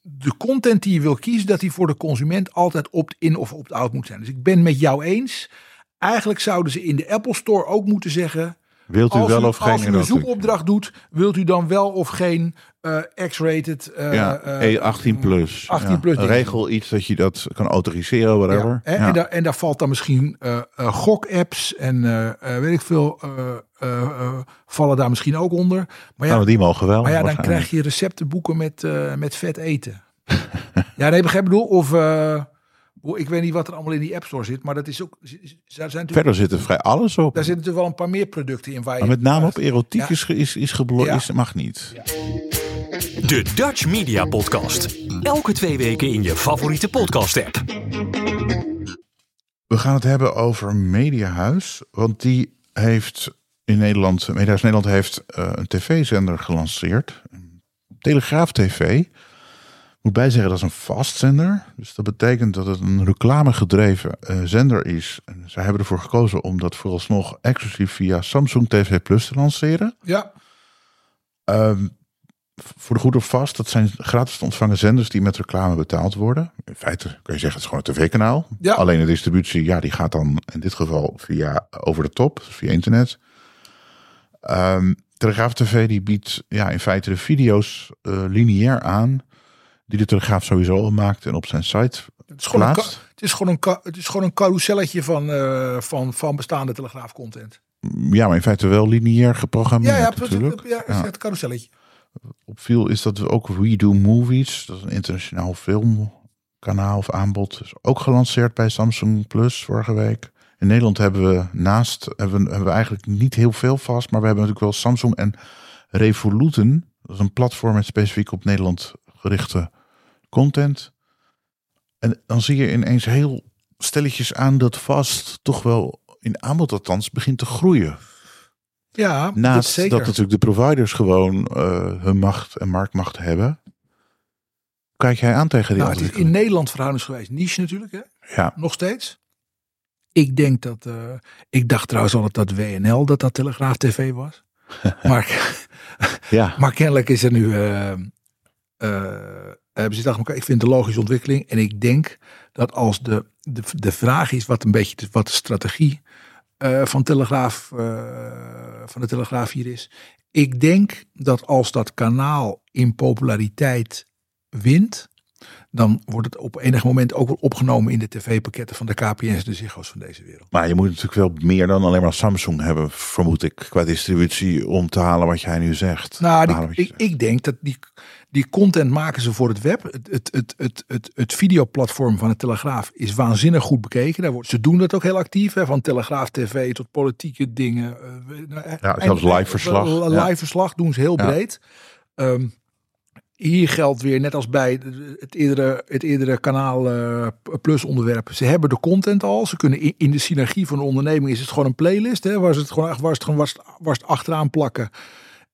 de content die je wil kiezen, dat die voor de consument altijd opt-in of opt-out moet zijn. Dus ik ben met jou eens. Eigenlijk zouden ze in de Apple Store ook moeten zeggen. Wilt u als wel u, of geen als u een zoekopdracht doet, wilt u dan wel of geen eh, X-rated. eh, Ja, eh, E18 plus. 18 Ja. plus dingen. Regel iets dat je dat kan autoriseren, whatever. Ja. En, daar, en daar valt dan misschien eh eh, gok-apps en eh, eh, weet ik veel, eh, eh, eh, vallen daar misschien ook onder. Maar ja, Nou, die mogen wel. maar ja dan krijg je receptenboeken met, eh, met vet eten. ja, nee, begrijp ik bedoel. Of eh, ik weet niet wat er allemaal in die App Store zit, maar dat is ook. Daar zijn Verder zit er vrij alles op. daar zitten natuurlijk wel een paar meer producten in waar je. Maar met name op erotiek Ja. is, is, is Ja. mag niet. De Dutch Media Podcast. Elke twee weken in je favoriete podcast app. We gaan het hebben over Mediahuis. Want die heeft in Nederland, Mediahuis Nederland heeft eh, een tv-zender gelanceerd. Telegraaf TV. Moet bijzeggen dat is een vastzender. Dus dat betekent dat het een reclamegedreven eh, zender is. En zij hebben ervoor gekozen om dat vooralsnog exclusief via Samsung TV Plus te lanceren. Ja, Ehm, voor de goed of vast, dat zijn gratis te ontvangen zenders die met reclame betaald worden. In feite kun je zeggen, het is gewoon een tv-kanaal. Ja. Alleen de distributie, ja, die gaat dan in dit geval via over de top, dus via internet. Ehm Telegraaf TV die biedt ja, in feite de video's eh, lineair aan. Die de Telegraaf sowieso al maakt en op zijn site het is gewoon, een, plaatst. het is gewoon een, het is gewoon een carouselletje van, eh, van, van bestaande telegraafcontent. Ja, maar in feite wel lineair geprogrammeerd Ja, ja, natuurlijk. ja, Ja. het carouselletje. opviel is dat we ook We Do Movies, dat is een internationaal filmkanaal of aanbod, is ook gelanceerd bij Samsung Plus vorige week. In Nederland hebben we naast, hebben we, hebben we eigenlijk niet heel veel vast, maar we hebben natuurlijk wel Samsung en Revoluten. Dat is een platform met specifiek op Nederland gerichte content. En dan zie je ineens heel stelletjes aan dat vast toch wel in aanbod althans begint te groeien. Ja, dat Naast dat, zeker. natuurlijk de providers gewoon eh, hun macht en marktmacht hebben. Kijk jij aan tegen die nou, het is in? Nederland verhoudingsgewijs niche natuurlijk, hè? Ja, nog steeds. Ik denk dat. eh, ik dacht trouwens altijd dat WNL dat dat Telegraaf TV was. maar, ja. maar kennelijk is er nu. eh, hebben ze gedacht, elkaar, ik vind een logische ontwikkeling. En ik denk dat als de, de, de vraag is wat een beetje de, wat de strategie eh, van, Telegraaf, eh, van de Telegraaf hier is. Ik denk dat als dat kanaal in populariteit wint, dan wordt het op enig moment ook wel opgenomen in de tv-pakketten van de KPN's, de Ziggo's van deze wereld. Maar je moet natuurlijk wel meer dan alleen maar Samsung hebben, vermoed ik, qua distributie om te halen wat jij nu zegt. Nou, die, ik, ik denk dat die, die content maken ze voor het web. Het, het, het, het, het, het videoplatform van de Telegraaf is waanzinnig goed bekeken. Daar wordt, ze doen dat ook heel actief, hè, van Telegraaf TV tot politieke dingen. eh, nou, Ja, en- zelfs live verslag. eh, Ja. Live verslag doen ze heel Ja. breed. Ehm, hier geldt weer, net als bij het eerdere, het eerdere kanaal eh, Plus onderwerp. Ze hebben de content al. Ze kunnen in, in de synergie van de onderneming is het gewoon een playlist. Hè, waar ze het gewoon, waar het gewoon waar ze het- waar ze het achteraan plakken.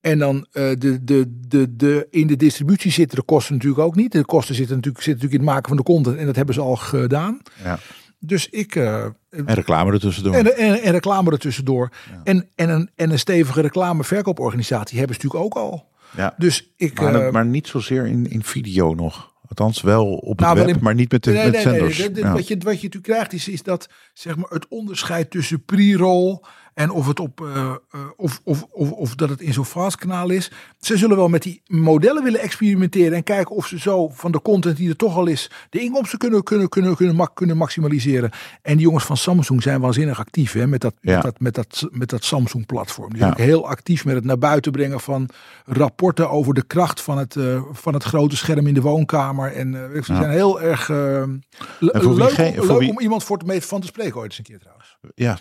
En dan eh, de, de, de, de, in de distributie zitten de kosten natuurlijk ook niet. De kosten zitten natuurlijk, zitten natuurlijk in het maken van de content. En dat hebben ze al gedaan. Ja. Dus ik. eh, En reclame ertussendoor. en, en, en reclame ertussendoor. En, en, een, en een stevige reclame-verkooporganisatie hebben ze natuurlijk ook al. Ja. Dus ik. maar, eh, maar niet zozeer in, in video nog. Althans wel op het Nou, web, in- maar niet met de nee, met nee, nee. zenders. De- de- Ja. Wat, je, wat je natuurlijk krijgt is, is dat zeg maar, het onderscheid tussen pre-roll en of, het op, eh, eh, of, of, of, of dat het in zo'n fast kanaal is. Ze zullen wel met die modellen willen experimenteren en kijken of ze zo van de content die er toch al is, de inkomsten kunnen, kunnen, kunnen, kunnen, kunnen maximaliseren. En die jongens van Samsung zijn waanzinnig actief hè, met, dat, Ja. met, dat, met, dat, met dat Samsung platform. Die Ja. zijn heel actief met het naar buiten brengen van rapporten over de kracht van het, eh, van het grote scherm in de woonkamer. En ze zijn heel erg wie leuk, leuk om iemand voor te mee van te spreken ooit eens een keer trouwens. ja,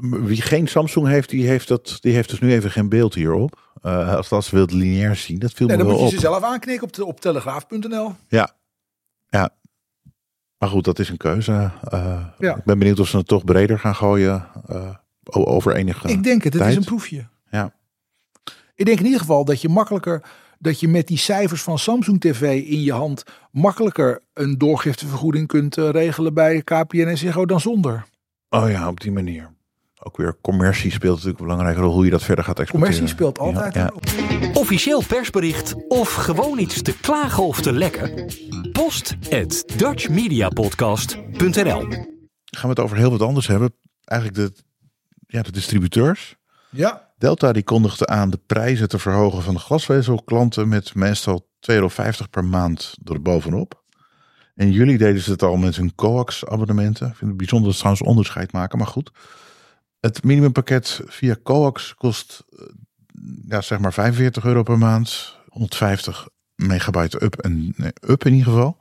wie geen Samsung heeft, die heeft, dat, die heeft dus nu even geen beeld hierop. Eh als dat ze wilt lineair zien, dat viel Nee, me dan wel moet je ze zelf aanknikken op, de, op telegraaf.nl. Ja. ja. Maar goed, dat is een keuze. Eh, Ja. Ik ben benieuwd of ze het toch breder gaan gooien eh, over enige Ik denk het, het tijd. is een proefje. Ja. Ik denk in ieder geval dat je makkelijker, dat je met die cijfers van Samsung TV in je hand makkelijker een doorgiftevergoeding kunt regelen bij KPN en Ziggo dan zonder. Oh ja, op die manier. Ook weer commercie speelt natuurlijk een belangrijke rol hoe je dat verder gaat exporteren. Commercie speelt altijd Ja, ja. Officieel persbericht of gewoon iets te klagen of te lekken? Post at dutchmediapodcast.nl Gaan we het over heel wat anders hebben. Eigenlijk de, ja, de distributeurs. Ja, Delta die kondigde aan de prijzen te verhogen van de glasvezelklanten met meestal 2,50 euro per maand erbovenop. In juli deden ze het al met hun coax abonnementen. Ik vind het bijzonder dat ze trouwens onderscheid maken, maar goed. Het minimumpakket via coax kost eh, ja, zeg maar 45 euro per maand. 150 megabyte up en nee, up in ieder geval.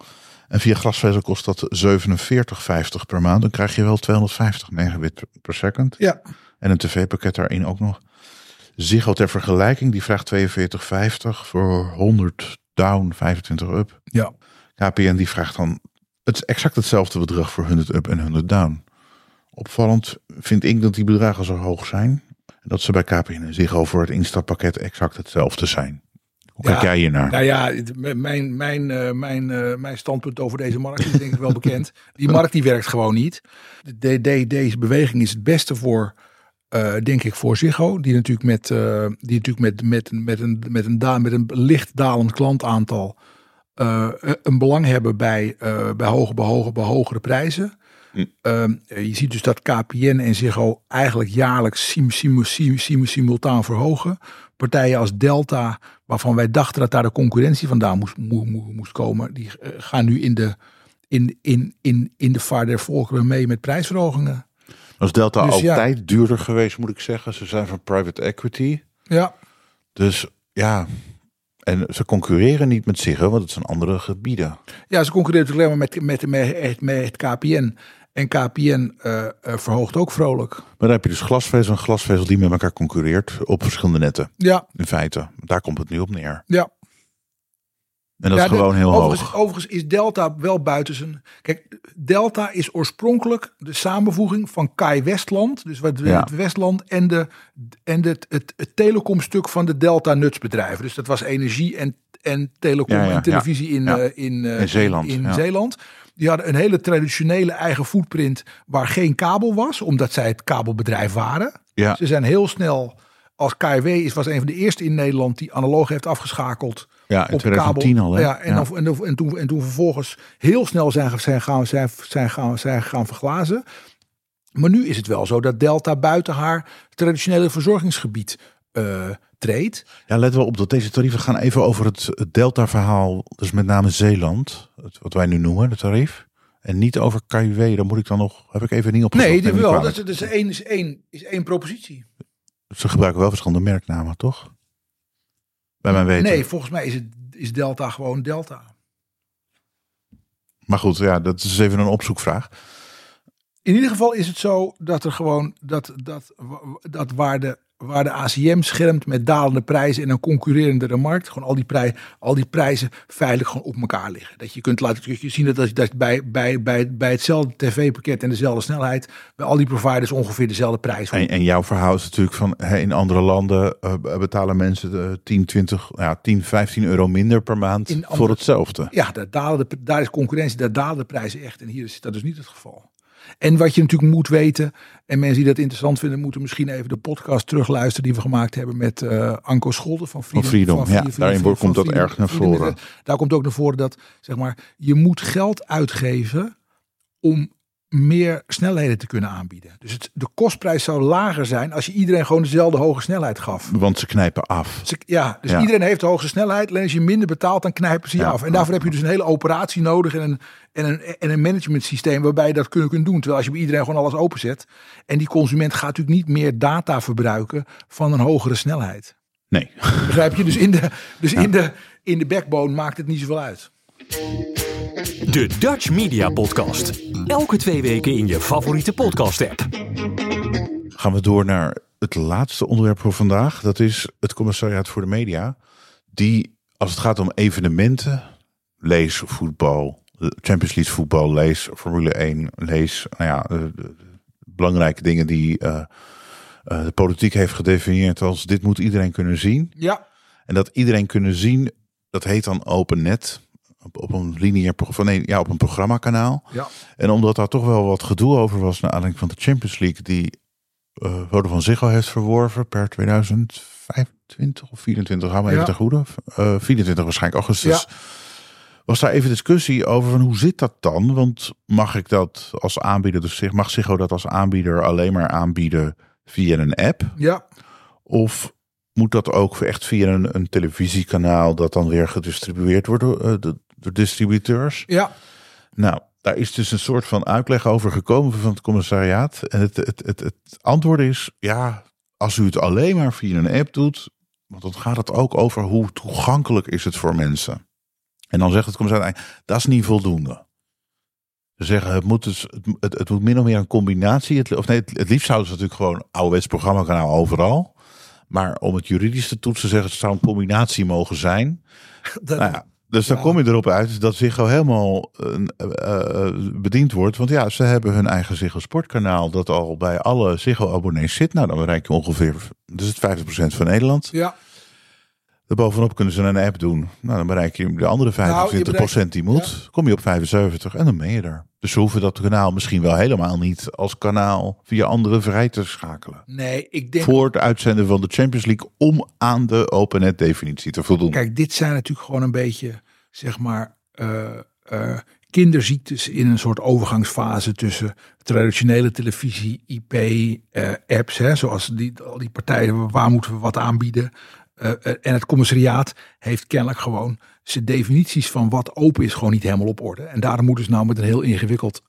En via glasvezel kost dat 47,50 per maand. Dan krijg je wel 250 megabit per second. ja. En een tv-pakket daarin ook nog. Ziggo ter vergelijking, die vraagt 42,50 voor 100 down, 25 up. ja. KPN die vraagt dan het exact hetzelfde bedrag voor 100 up en 100 down. Opvallend vind ik dat die bedragen zo hoog zijn. En dat ze bij KPN en Ziggo voor het instappakket exact hetzelfde zijn. Hoe kijk jij hier naar? Nou ja, mijn, mijn, eh, mijn, eh, mijn standpunt over deze markt is denk ik wel bekend. Die markt die werkt gewoon niet. De, de- deze beweging is het beste voor, eh, denk ik, voor Ziggo. Die natuurlijk met, die natuurlijk met, met, met, een, met, een, da- met een licht dalend klantaantal een belang hebben bij, bij, hoge, bij, hoge, bij hogere prijzen. Ehm, je ziet dus dat KPN en Ziggo eigenlijk jaarlijks sim, sim, sim, sim- simultaan verhogen. Partijen als Delta, waarvan wij dachten dat daar de concurrentie vandaan moest, moe- moe- moest komen, die eh, gaan nu in de, in, in, in, in de vaart der volkeren mee met prijsverhogingen. Was Delta Dus ja. altijd duurder geweest, moet ik zeggen. Ze zijn van private equity. Ja, Dus ja, en ze concurreren niet met Ziggo, want het zijn andere gebieden. ja ze concurreren natuurlijk alleen maar met, met, met, met KPN. En KPN eh, eh, verhoogt ook vrolijk. Maar dan heb je dus glasvezel en glasvezel die met elkaar concurreert op verschillende netten. Ja, In feite, daar komt het nu op neer. ja. En dat Ja, is de- gewoon heel overigens, hoog. Overigens is Delta wel buiten zijn. Kijk, Delta is oorspronkelijk de samenvoeging van Kai Westland, dus wat Ja. het Westland en de en het, het, het telecomstuk van de Delta nutsbedrijven. Dus dat was energie en en telecom Ja, en televisie in eh, in, In Zeeland, In, ja. Zeeland. Die hadden een hele traditionele eigen footprint waar geen kabel was, omdat zij het kabelbedrijf waren. Ja, Ze zijn heel snel als KW is was een van de eerste in Nederland die analoog heeft afgeschakeld ja in op 2010 kabel. al. Hè? Ja, en, Dan, en, dan- en, toen, en toen vervolgens heel snel zijn, zijn, gaan, zijn, zijn, gaan, zijn gaan verglazen. Maar nu is het wel zo dat Delta buiten haar traditionele verzorgingsgebied treedt. Ja, let wel op dat deze tarieven gaan even over het, het Delta-verhaal. Dus met name Zeeland, het, wat wij nu noemen, de tarief. En niet over KUW, dan moet ik dan nog, heb ik even niet opgezocht. Nee, niet wel. Dat is, dat is, één, is, één, is één propositie. Ze gebruiken wel verschillende merknamen, toch? Bij mijn weten. Nee, volgens mij is, het, is Delta gewoon Delta. Maar goed, ja, dat is even een opzoekvraag. In ieder geval is het zo dat er gewoon dat, dat, dat waar, de, waar de ACM schermt met dalende prijzen en een concurrerendere markt. Gewoon al die, prij, al die prijzen veilig gewoon op elkaar liggen. Dat je kunt laten zien dat, dat, dat bij, bij, bij, bij hetzelfde tv-pakket en dezelfde snelheid bij al die providers ongeveer dezelfde prijs. En, en jouw verhaal is natuurlijk van in andere landen uh, betalen mensen de 10, 20, ja, 10, 15 euro minder per maand In andere- voor hetzelfde. Ja, daar, dalen de, daar is concurrentie, daar dalen de prijzen echt. En hier is dat dus niet het geval. En wat je natuurlijk moet weten, en mensen die dat interessant vinden, moeten misschien even de podcast terugluisteren die we gemaakt hebben met eh Anko Scholder van Freedom. Freedom, ja, Freedom- daarin van komt dat Freedom- erg naar voren. Daar komt ook naar voren dat zeg maar, je moet geld uitgeven om meer snelheden te kunnen aanbieden. Dus het, de kostprijs zou lager zijn als je iedereen gewoon dezelfde hoge snelheid gaf. Want ze knijpen af. Ja, dus Ja. iedereen heeft de hoogste snelheid. Alleen als je minder betaalt, dan knijpen ze je Ja. af. En daarvoor heb je dus een hele operatie nodig en een, en een, en een management systeem waarbij je dat kunt, kunt doen. Terwijl als je bij iedereen gewoon alles openzet. En die consument gaat natuurlijk niet meer data verbruiken van een hogere snelheid. Nee. Begrijp je? Dus in de, dus in de, in de backbone maakt het niet zoveel uit. De Dutch Media Podcast. Elke twee weken in je favoriete podcast-app. Gaan we door naar het laatste onderwerp voor vandaag. Dat is het commissariaat voor de media. Die, als het gaat om evenementen, lees voetbal, Champions League voetbal, lees Formule 1, lees nou ja, de, de- de belangrijke dingen die eh, eh, de politiek heeft gedefinieerd als dit moet iedereen kunnen zien. Ja, En dat iedereen kunnen zien, dat heet dan OpenNet. Op, op een lineair van nee, ja, op een programmakanaal. ja. En omdat daar toch wel wat gedoe over was naar aanleiding van de Champions League, die eh Vodafone Ziggo heeft verworven per 2025 of 24, hou me even Ja. te goede. Eh 24 waarschijnlijk augustus. Ja. Was daar even discussie over van hoe zit dat dan? Want mag ik dat als aanbieder, dus zich- mag Ziggo dat als aanbieder alleen maar aanbieden via een app? ja. Of moet dat ook echt via een, een televisiekanaal dat dan weer gedistribueerd wordt door, eh, de- door distributeurs? ja. Nou, daar is dus een soort van uitleg over gekomen van het commissariaat. En het, het, het, het antwoord is, ja, als u het alleen maar via een app doet, want dan gaat het ook over hoe toegankelijk is het voor mensen. En dan zegt het commissariaat, dat is niet voldoende. Ze zeggen, het moet, dus, het, het, het moet min of meer een combinatie. Het, of nee, het, het liefst zouden ze natuurlijk gewoon ouderwets programmakanaal overal. Maar om het juridisch te toetsen zeggen, het zou een combinatie mogen zijn. Dat, Nou ja, dus dan Ja. kom je erop uit dat Ziggo helemaal eh, eh, eh, bediend wordt. Want ja, ze hebben hun eigen Ziggo Sportkanaal dat al bij alle Ziggo-abonnees zit. Nou, dan bereik je ongeveer, dus het 50% van Nederland. ja. Daarbovenop kunnen ze een app doen. Nou, dan bereik je de andere 25% Nou, bereikt- die moet. Kom je op 75 en dan ben je er. Dus ze hoeven dat kanaal misschien wel helemaal niet als kanaal via anderen vrij te schakelen. Nee, ik denk Voor het uitzenden van de Champions League om aan de OpenNet definitie te voldoen. Kijk, dit zijn natuurlijk gewoon een beetje, zeg maar, eh, eh, kinderziektes in een soort overgangsfase tussen traditionele televisie, IP, eh, apps, hè, zoals die, al die partijen, waar moeten we wat aanbieden. En het commissariaat heeft kennelijk gewoon zijn definities van wat open is gewoon niet helemaal op orde. En daarom moeten ze nou met een heel ingewikkeld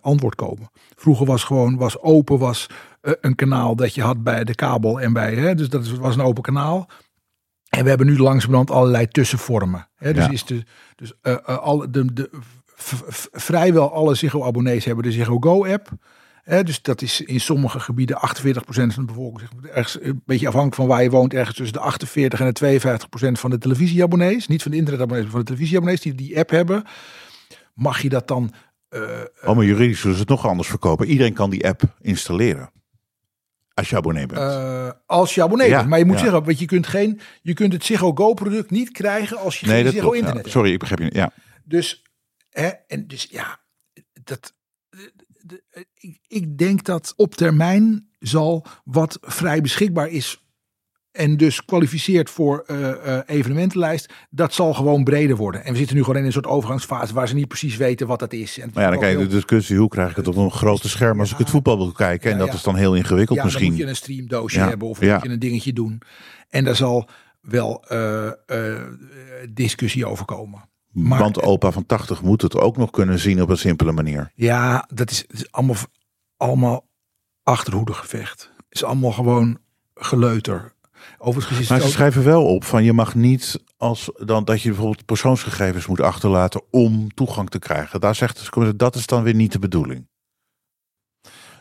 antwoord komen. Vroeger was gewoon, was open, was een kanaal dat je had bij de kabel en bij, hè, dus dat was een open kanaal. En we hebben nu langzamerhand allerlei tussenvormen. Hè? Dus Ja. is de, dus, eh, eh, alle, de, de, v- v- vrijwel alle Ziggo-abonnees hebben de Ziggo Go-app. Hè? Dus dat is in sommige gebieden 48% van de bevolking. Ergens, een beetje afhankelijk van waar je woont. Ergens tussen de 48 en de 52% van de televisieabonnees. Niet van de internetabonnees, maar van de televisieabonnees die die app hebben. Mag je dat dan... eh, Oh, maar juridisch zullen ze het nog anders verkopen. Iedereen kan die app installeren. Als je abonnee bent. eh, als je abonnee Ja, bent. Maar je moet ja. zeggen, want je kunt, geen, je kunt het Ziggo Go product niet krijgen als je nee, geen Ziggo internet hebt. Sorry, ik begrijp je. Ja. Dus, hè, en dus ja, dat, de- ik, ik denk dat op termijn zal wat vrij beschikbaar is en dus kwalificeert voor eh, eh, evenementenlijst, dat zal gewoon breder worden. En we zitten nu gewoon in een soort overgangsfase waar ze niet precies weten wat dat is. En Maar ja, dan kijk je de discussie. Hoe krijg ik het op een grote scherm als ik het voetbal wil kijken? En Ja, dat ja. is dan heel ingewikkeld ja, dan misschien. moet je een streamdoosje Ja, hebben of ja. moet je een dingetje doen. En daar zal wel eh, discussie over komen. Maar- Want opa van 80 moet het ook nog kunnen zien op een simpele manier. Ja, dat is, het is allemaal, allemaal achterhoedegevecht. Het is allemaal gewoon geleuter. Overigens is Maar ze ook, schrijven wel op van je mag niet als dan dat je bijvoorbeeld persoonsgegevens moet achterlaten om toegang te krijgen. Daar zegt de dat is dan weer niet de bedoeling.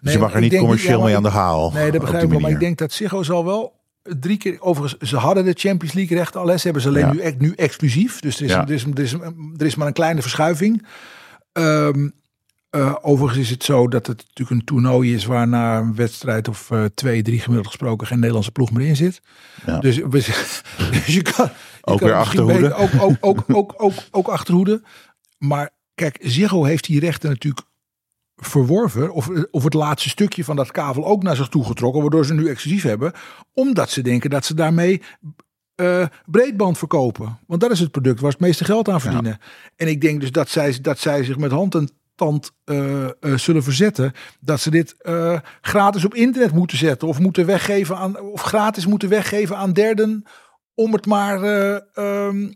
Dus je mag er niet commercieel ja, mee aan de haal. Nee, dat begrijp ik wel. Maar ik denk dat Ziggo zal wel drie keer... Overigens, ze hadden de Champions League rechten al. hè. Ze hebben ze alleen Ja. nu, nu exclusief. Dus er is, Ja. er, is, er, is, er is maar een kleine verschuiving. Ehm, eh, overigens is het zo dat het natuurlijk een toernooi is... waar na een wedstrijd of eh, twee, drie gemiddeld gesproken... geen Nederlandse ploeg meer in zit. Ja. Dus, dus je kan... Je Ook kan weer achterhoede. beter- Ook, ook, ook, ook, ook, ook achterhoede. Maar kijk, Ziggo heeft die rechten natuurlijk verworven. Of, of het laatste stukje van dat kavel ook naar zich toe getrokken. Waardoor ze nu exclusief hebben. Omdat ze denken dat ze daarmee eh, breedband verkopen. Want dat is het product waar ze het meeste geld aan verdienen. En ik denk dus dat zij, dat zij zich met hand en tand eh, eh, zullen verzetten. Dat ze dit eh, gratis op internet moeten zetten. Of moeten weggeven aan. Of gratis moeten weggeven aan derden. Om het maar eh, ehm,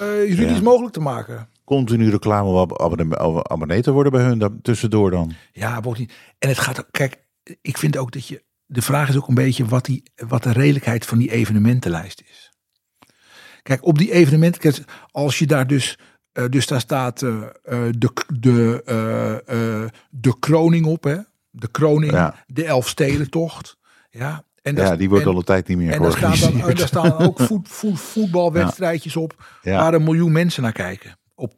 eh, juridisch Ja. mogelijk te maken. Continu reclame op abonne- op abonnee te worden bij hun tussendoor dan. Ja, bovendien. En het gaat ook, kijk, ik vind ook dat je, de vraag is ook een beetje wat, die, wat de redelijkheid van die evenementenlijst is. Kijk, op die evenementen, als je daar dus, eh, dus daar staat eh, eh, de, de, de kroning op, hè? De kroning, Ja. de Elfstedentocht. Ja, en daar- Ja, die wordt en- al een tijd niet meer en daar staan, dan, georganiseerd. daar staan dan ook voet, voet, voetbalwedstrijdjes op waar een miljoen mensen naar kijken. Op,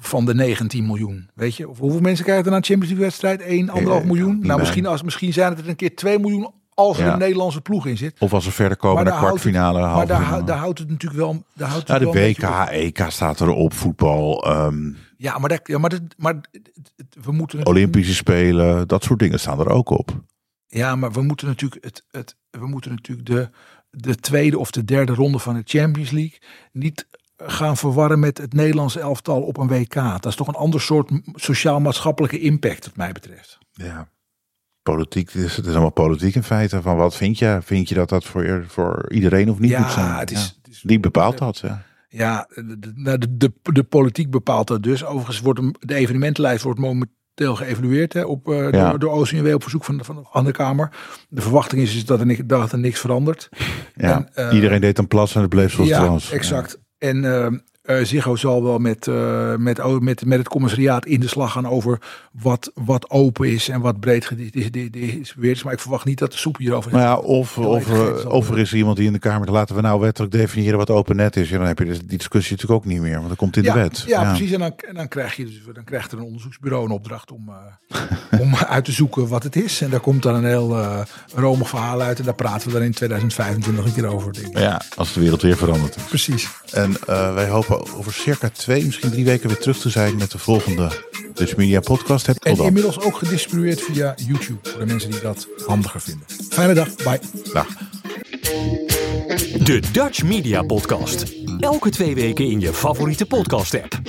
van de 19 miljoen. Weet je? Of hoeveel mensen kijken er naar een Champions League wedstrijd? 1, 1,5 Eh, miljoen? Nou, misschien, als, misschien zijn het er een keer 2 miljoen als er Ja. een Nederlandse ploeg in zit. Of als ze verder komen naar kwartfinale, Maar daar, houdt het natuurlijk wel. Daar houdt Ja, het de wel WK. EK staat erop, voetbal, ehm, Ja, maar, dat, ja, maar, dat, maar we moeten. Olympische Spelen, dat soort dingen staan er ook op. Ja, maar we moeten natuurlijk, het, het, we moeten natuurlijk de, de tweede of de derde ronde van de Champions League niet gaan verwarren met het Nederlandse elftal op een WK. Dat is toch een ander soort sociaal-maatschappelijke impact, wat mij betreft. Ja. Politiek, het is, het is allemaal politiek in feite. Van wat vind je? Vind je dat dat voor, voor iedereen of niet Ja, moet zijn? het is- Ja. het is- Die bepaalt dat. Ja. Ja, de, de, de, de, de politiek bepaalt dat dus. Overigens wordt hem- de evenementenlijst wordt momenteel geëvalueerd hè, op, eh, Ja. door, door OCMW op verzoek van, van, van de Kamer. De verwachting is, is dat, er, ni- dat er niks verandert. Ja. En, eh, Iedereen deed een plas en het bleef zoals het was. exact. En eh, eh, Ziggo zal wel met, eh, met, met, met het commissariaat in de slag gaan over wat, wat open is en wat breed gedistribueerd is. Maar ik verwacht niet dat de soep hierover Maar ja, of, of, eh, of er is iemand die in de Kamer, laten we nou wettelijk definiëren wat open net is. Ja, dan heb je dus die discussie natuurlijk ook niet meer, want dat komt in ja, de wet. Ja, precies. En dan, en dan, krijg je dus, dan krijgt er een onderzoeksbureau een opdracht om, om uit te zoeken wat het is. En daar komt dan een heel eh romig verhaal uit. En daar praten we dan in 2025 nog een keer over. Denk ik. Ja, als de wereld weer verandert. Precies. En wij hopen over circa twee, misschien drie weken weer terug te zijn met de volgende Dutch Media Podcast. Heb En inmiddels ook gedistribueerd via YouTube. Voor de mensen die dat handiger vinden. Fijne dag. Bye. Dag. De Dutch Media Podcast. Elke twee weken in je favoriete podcast app.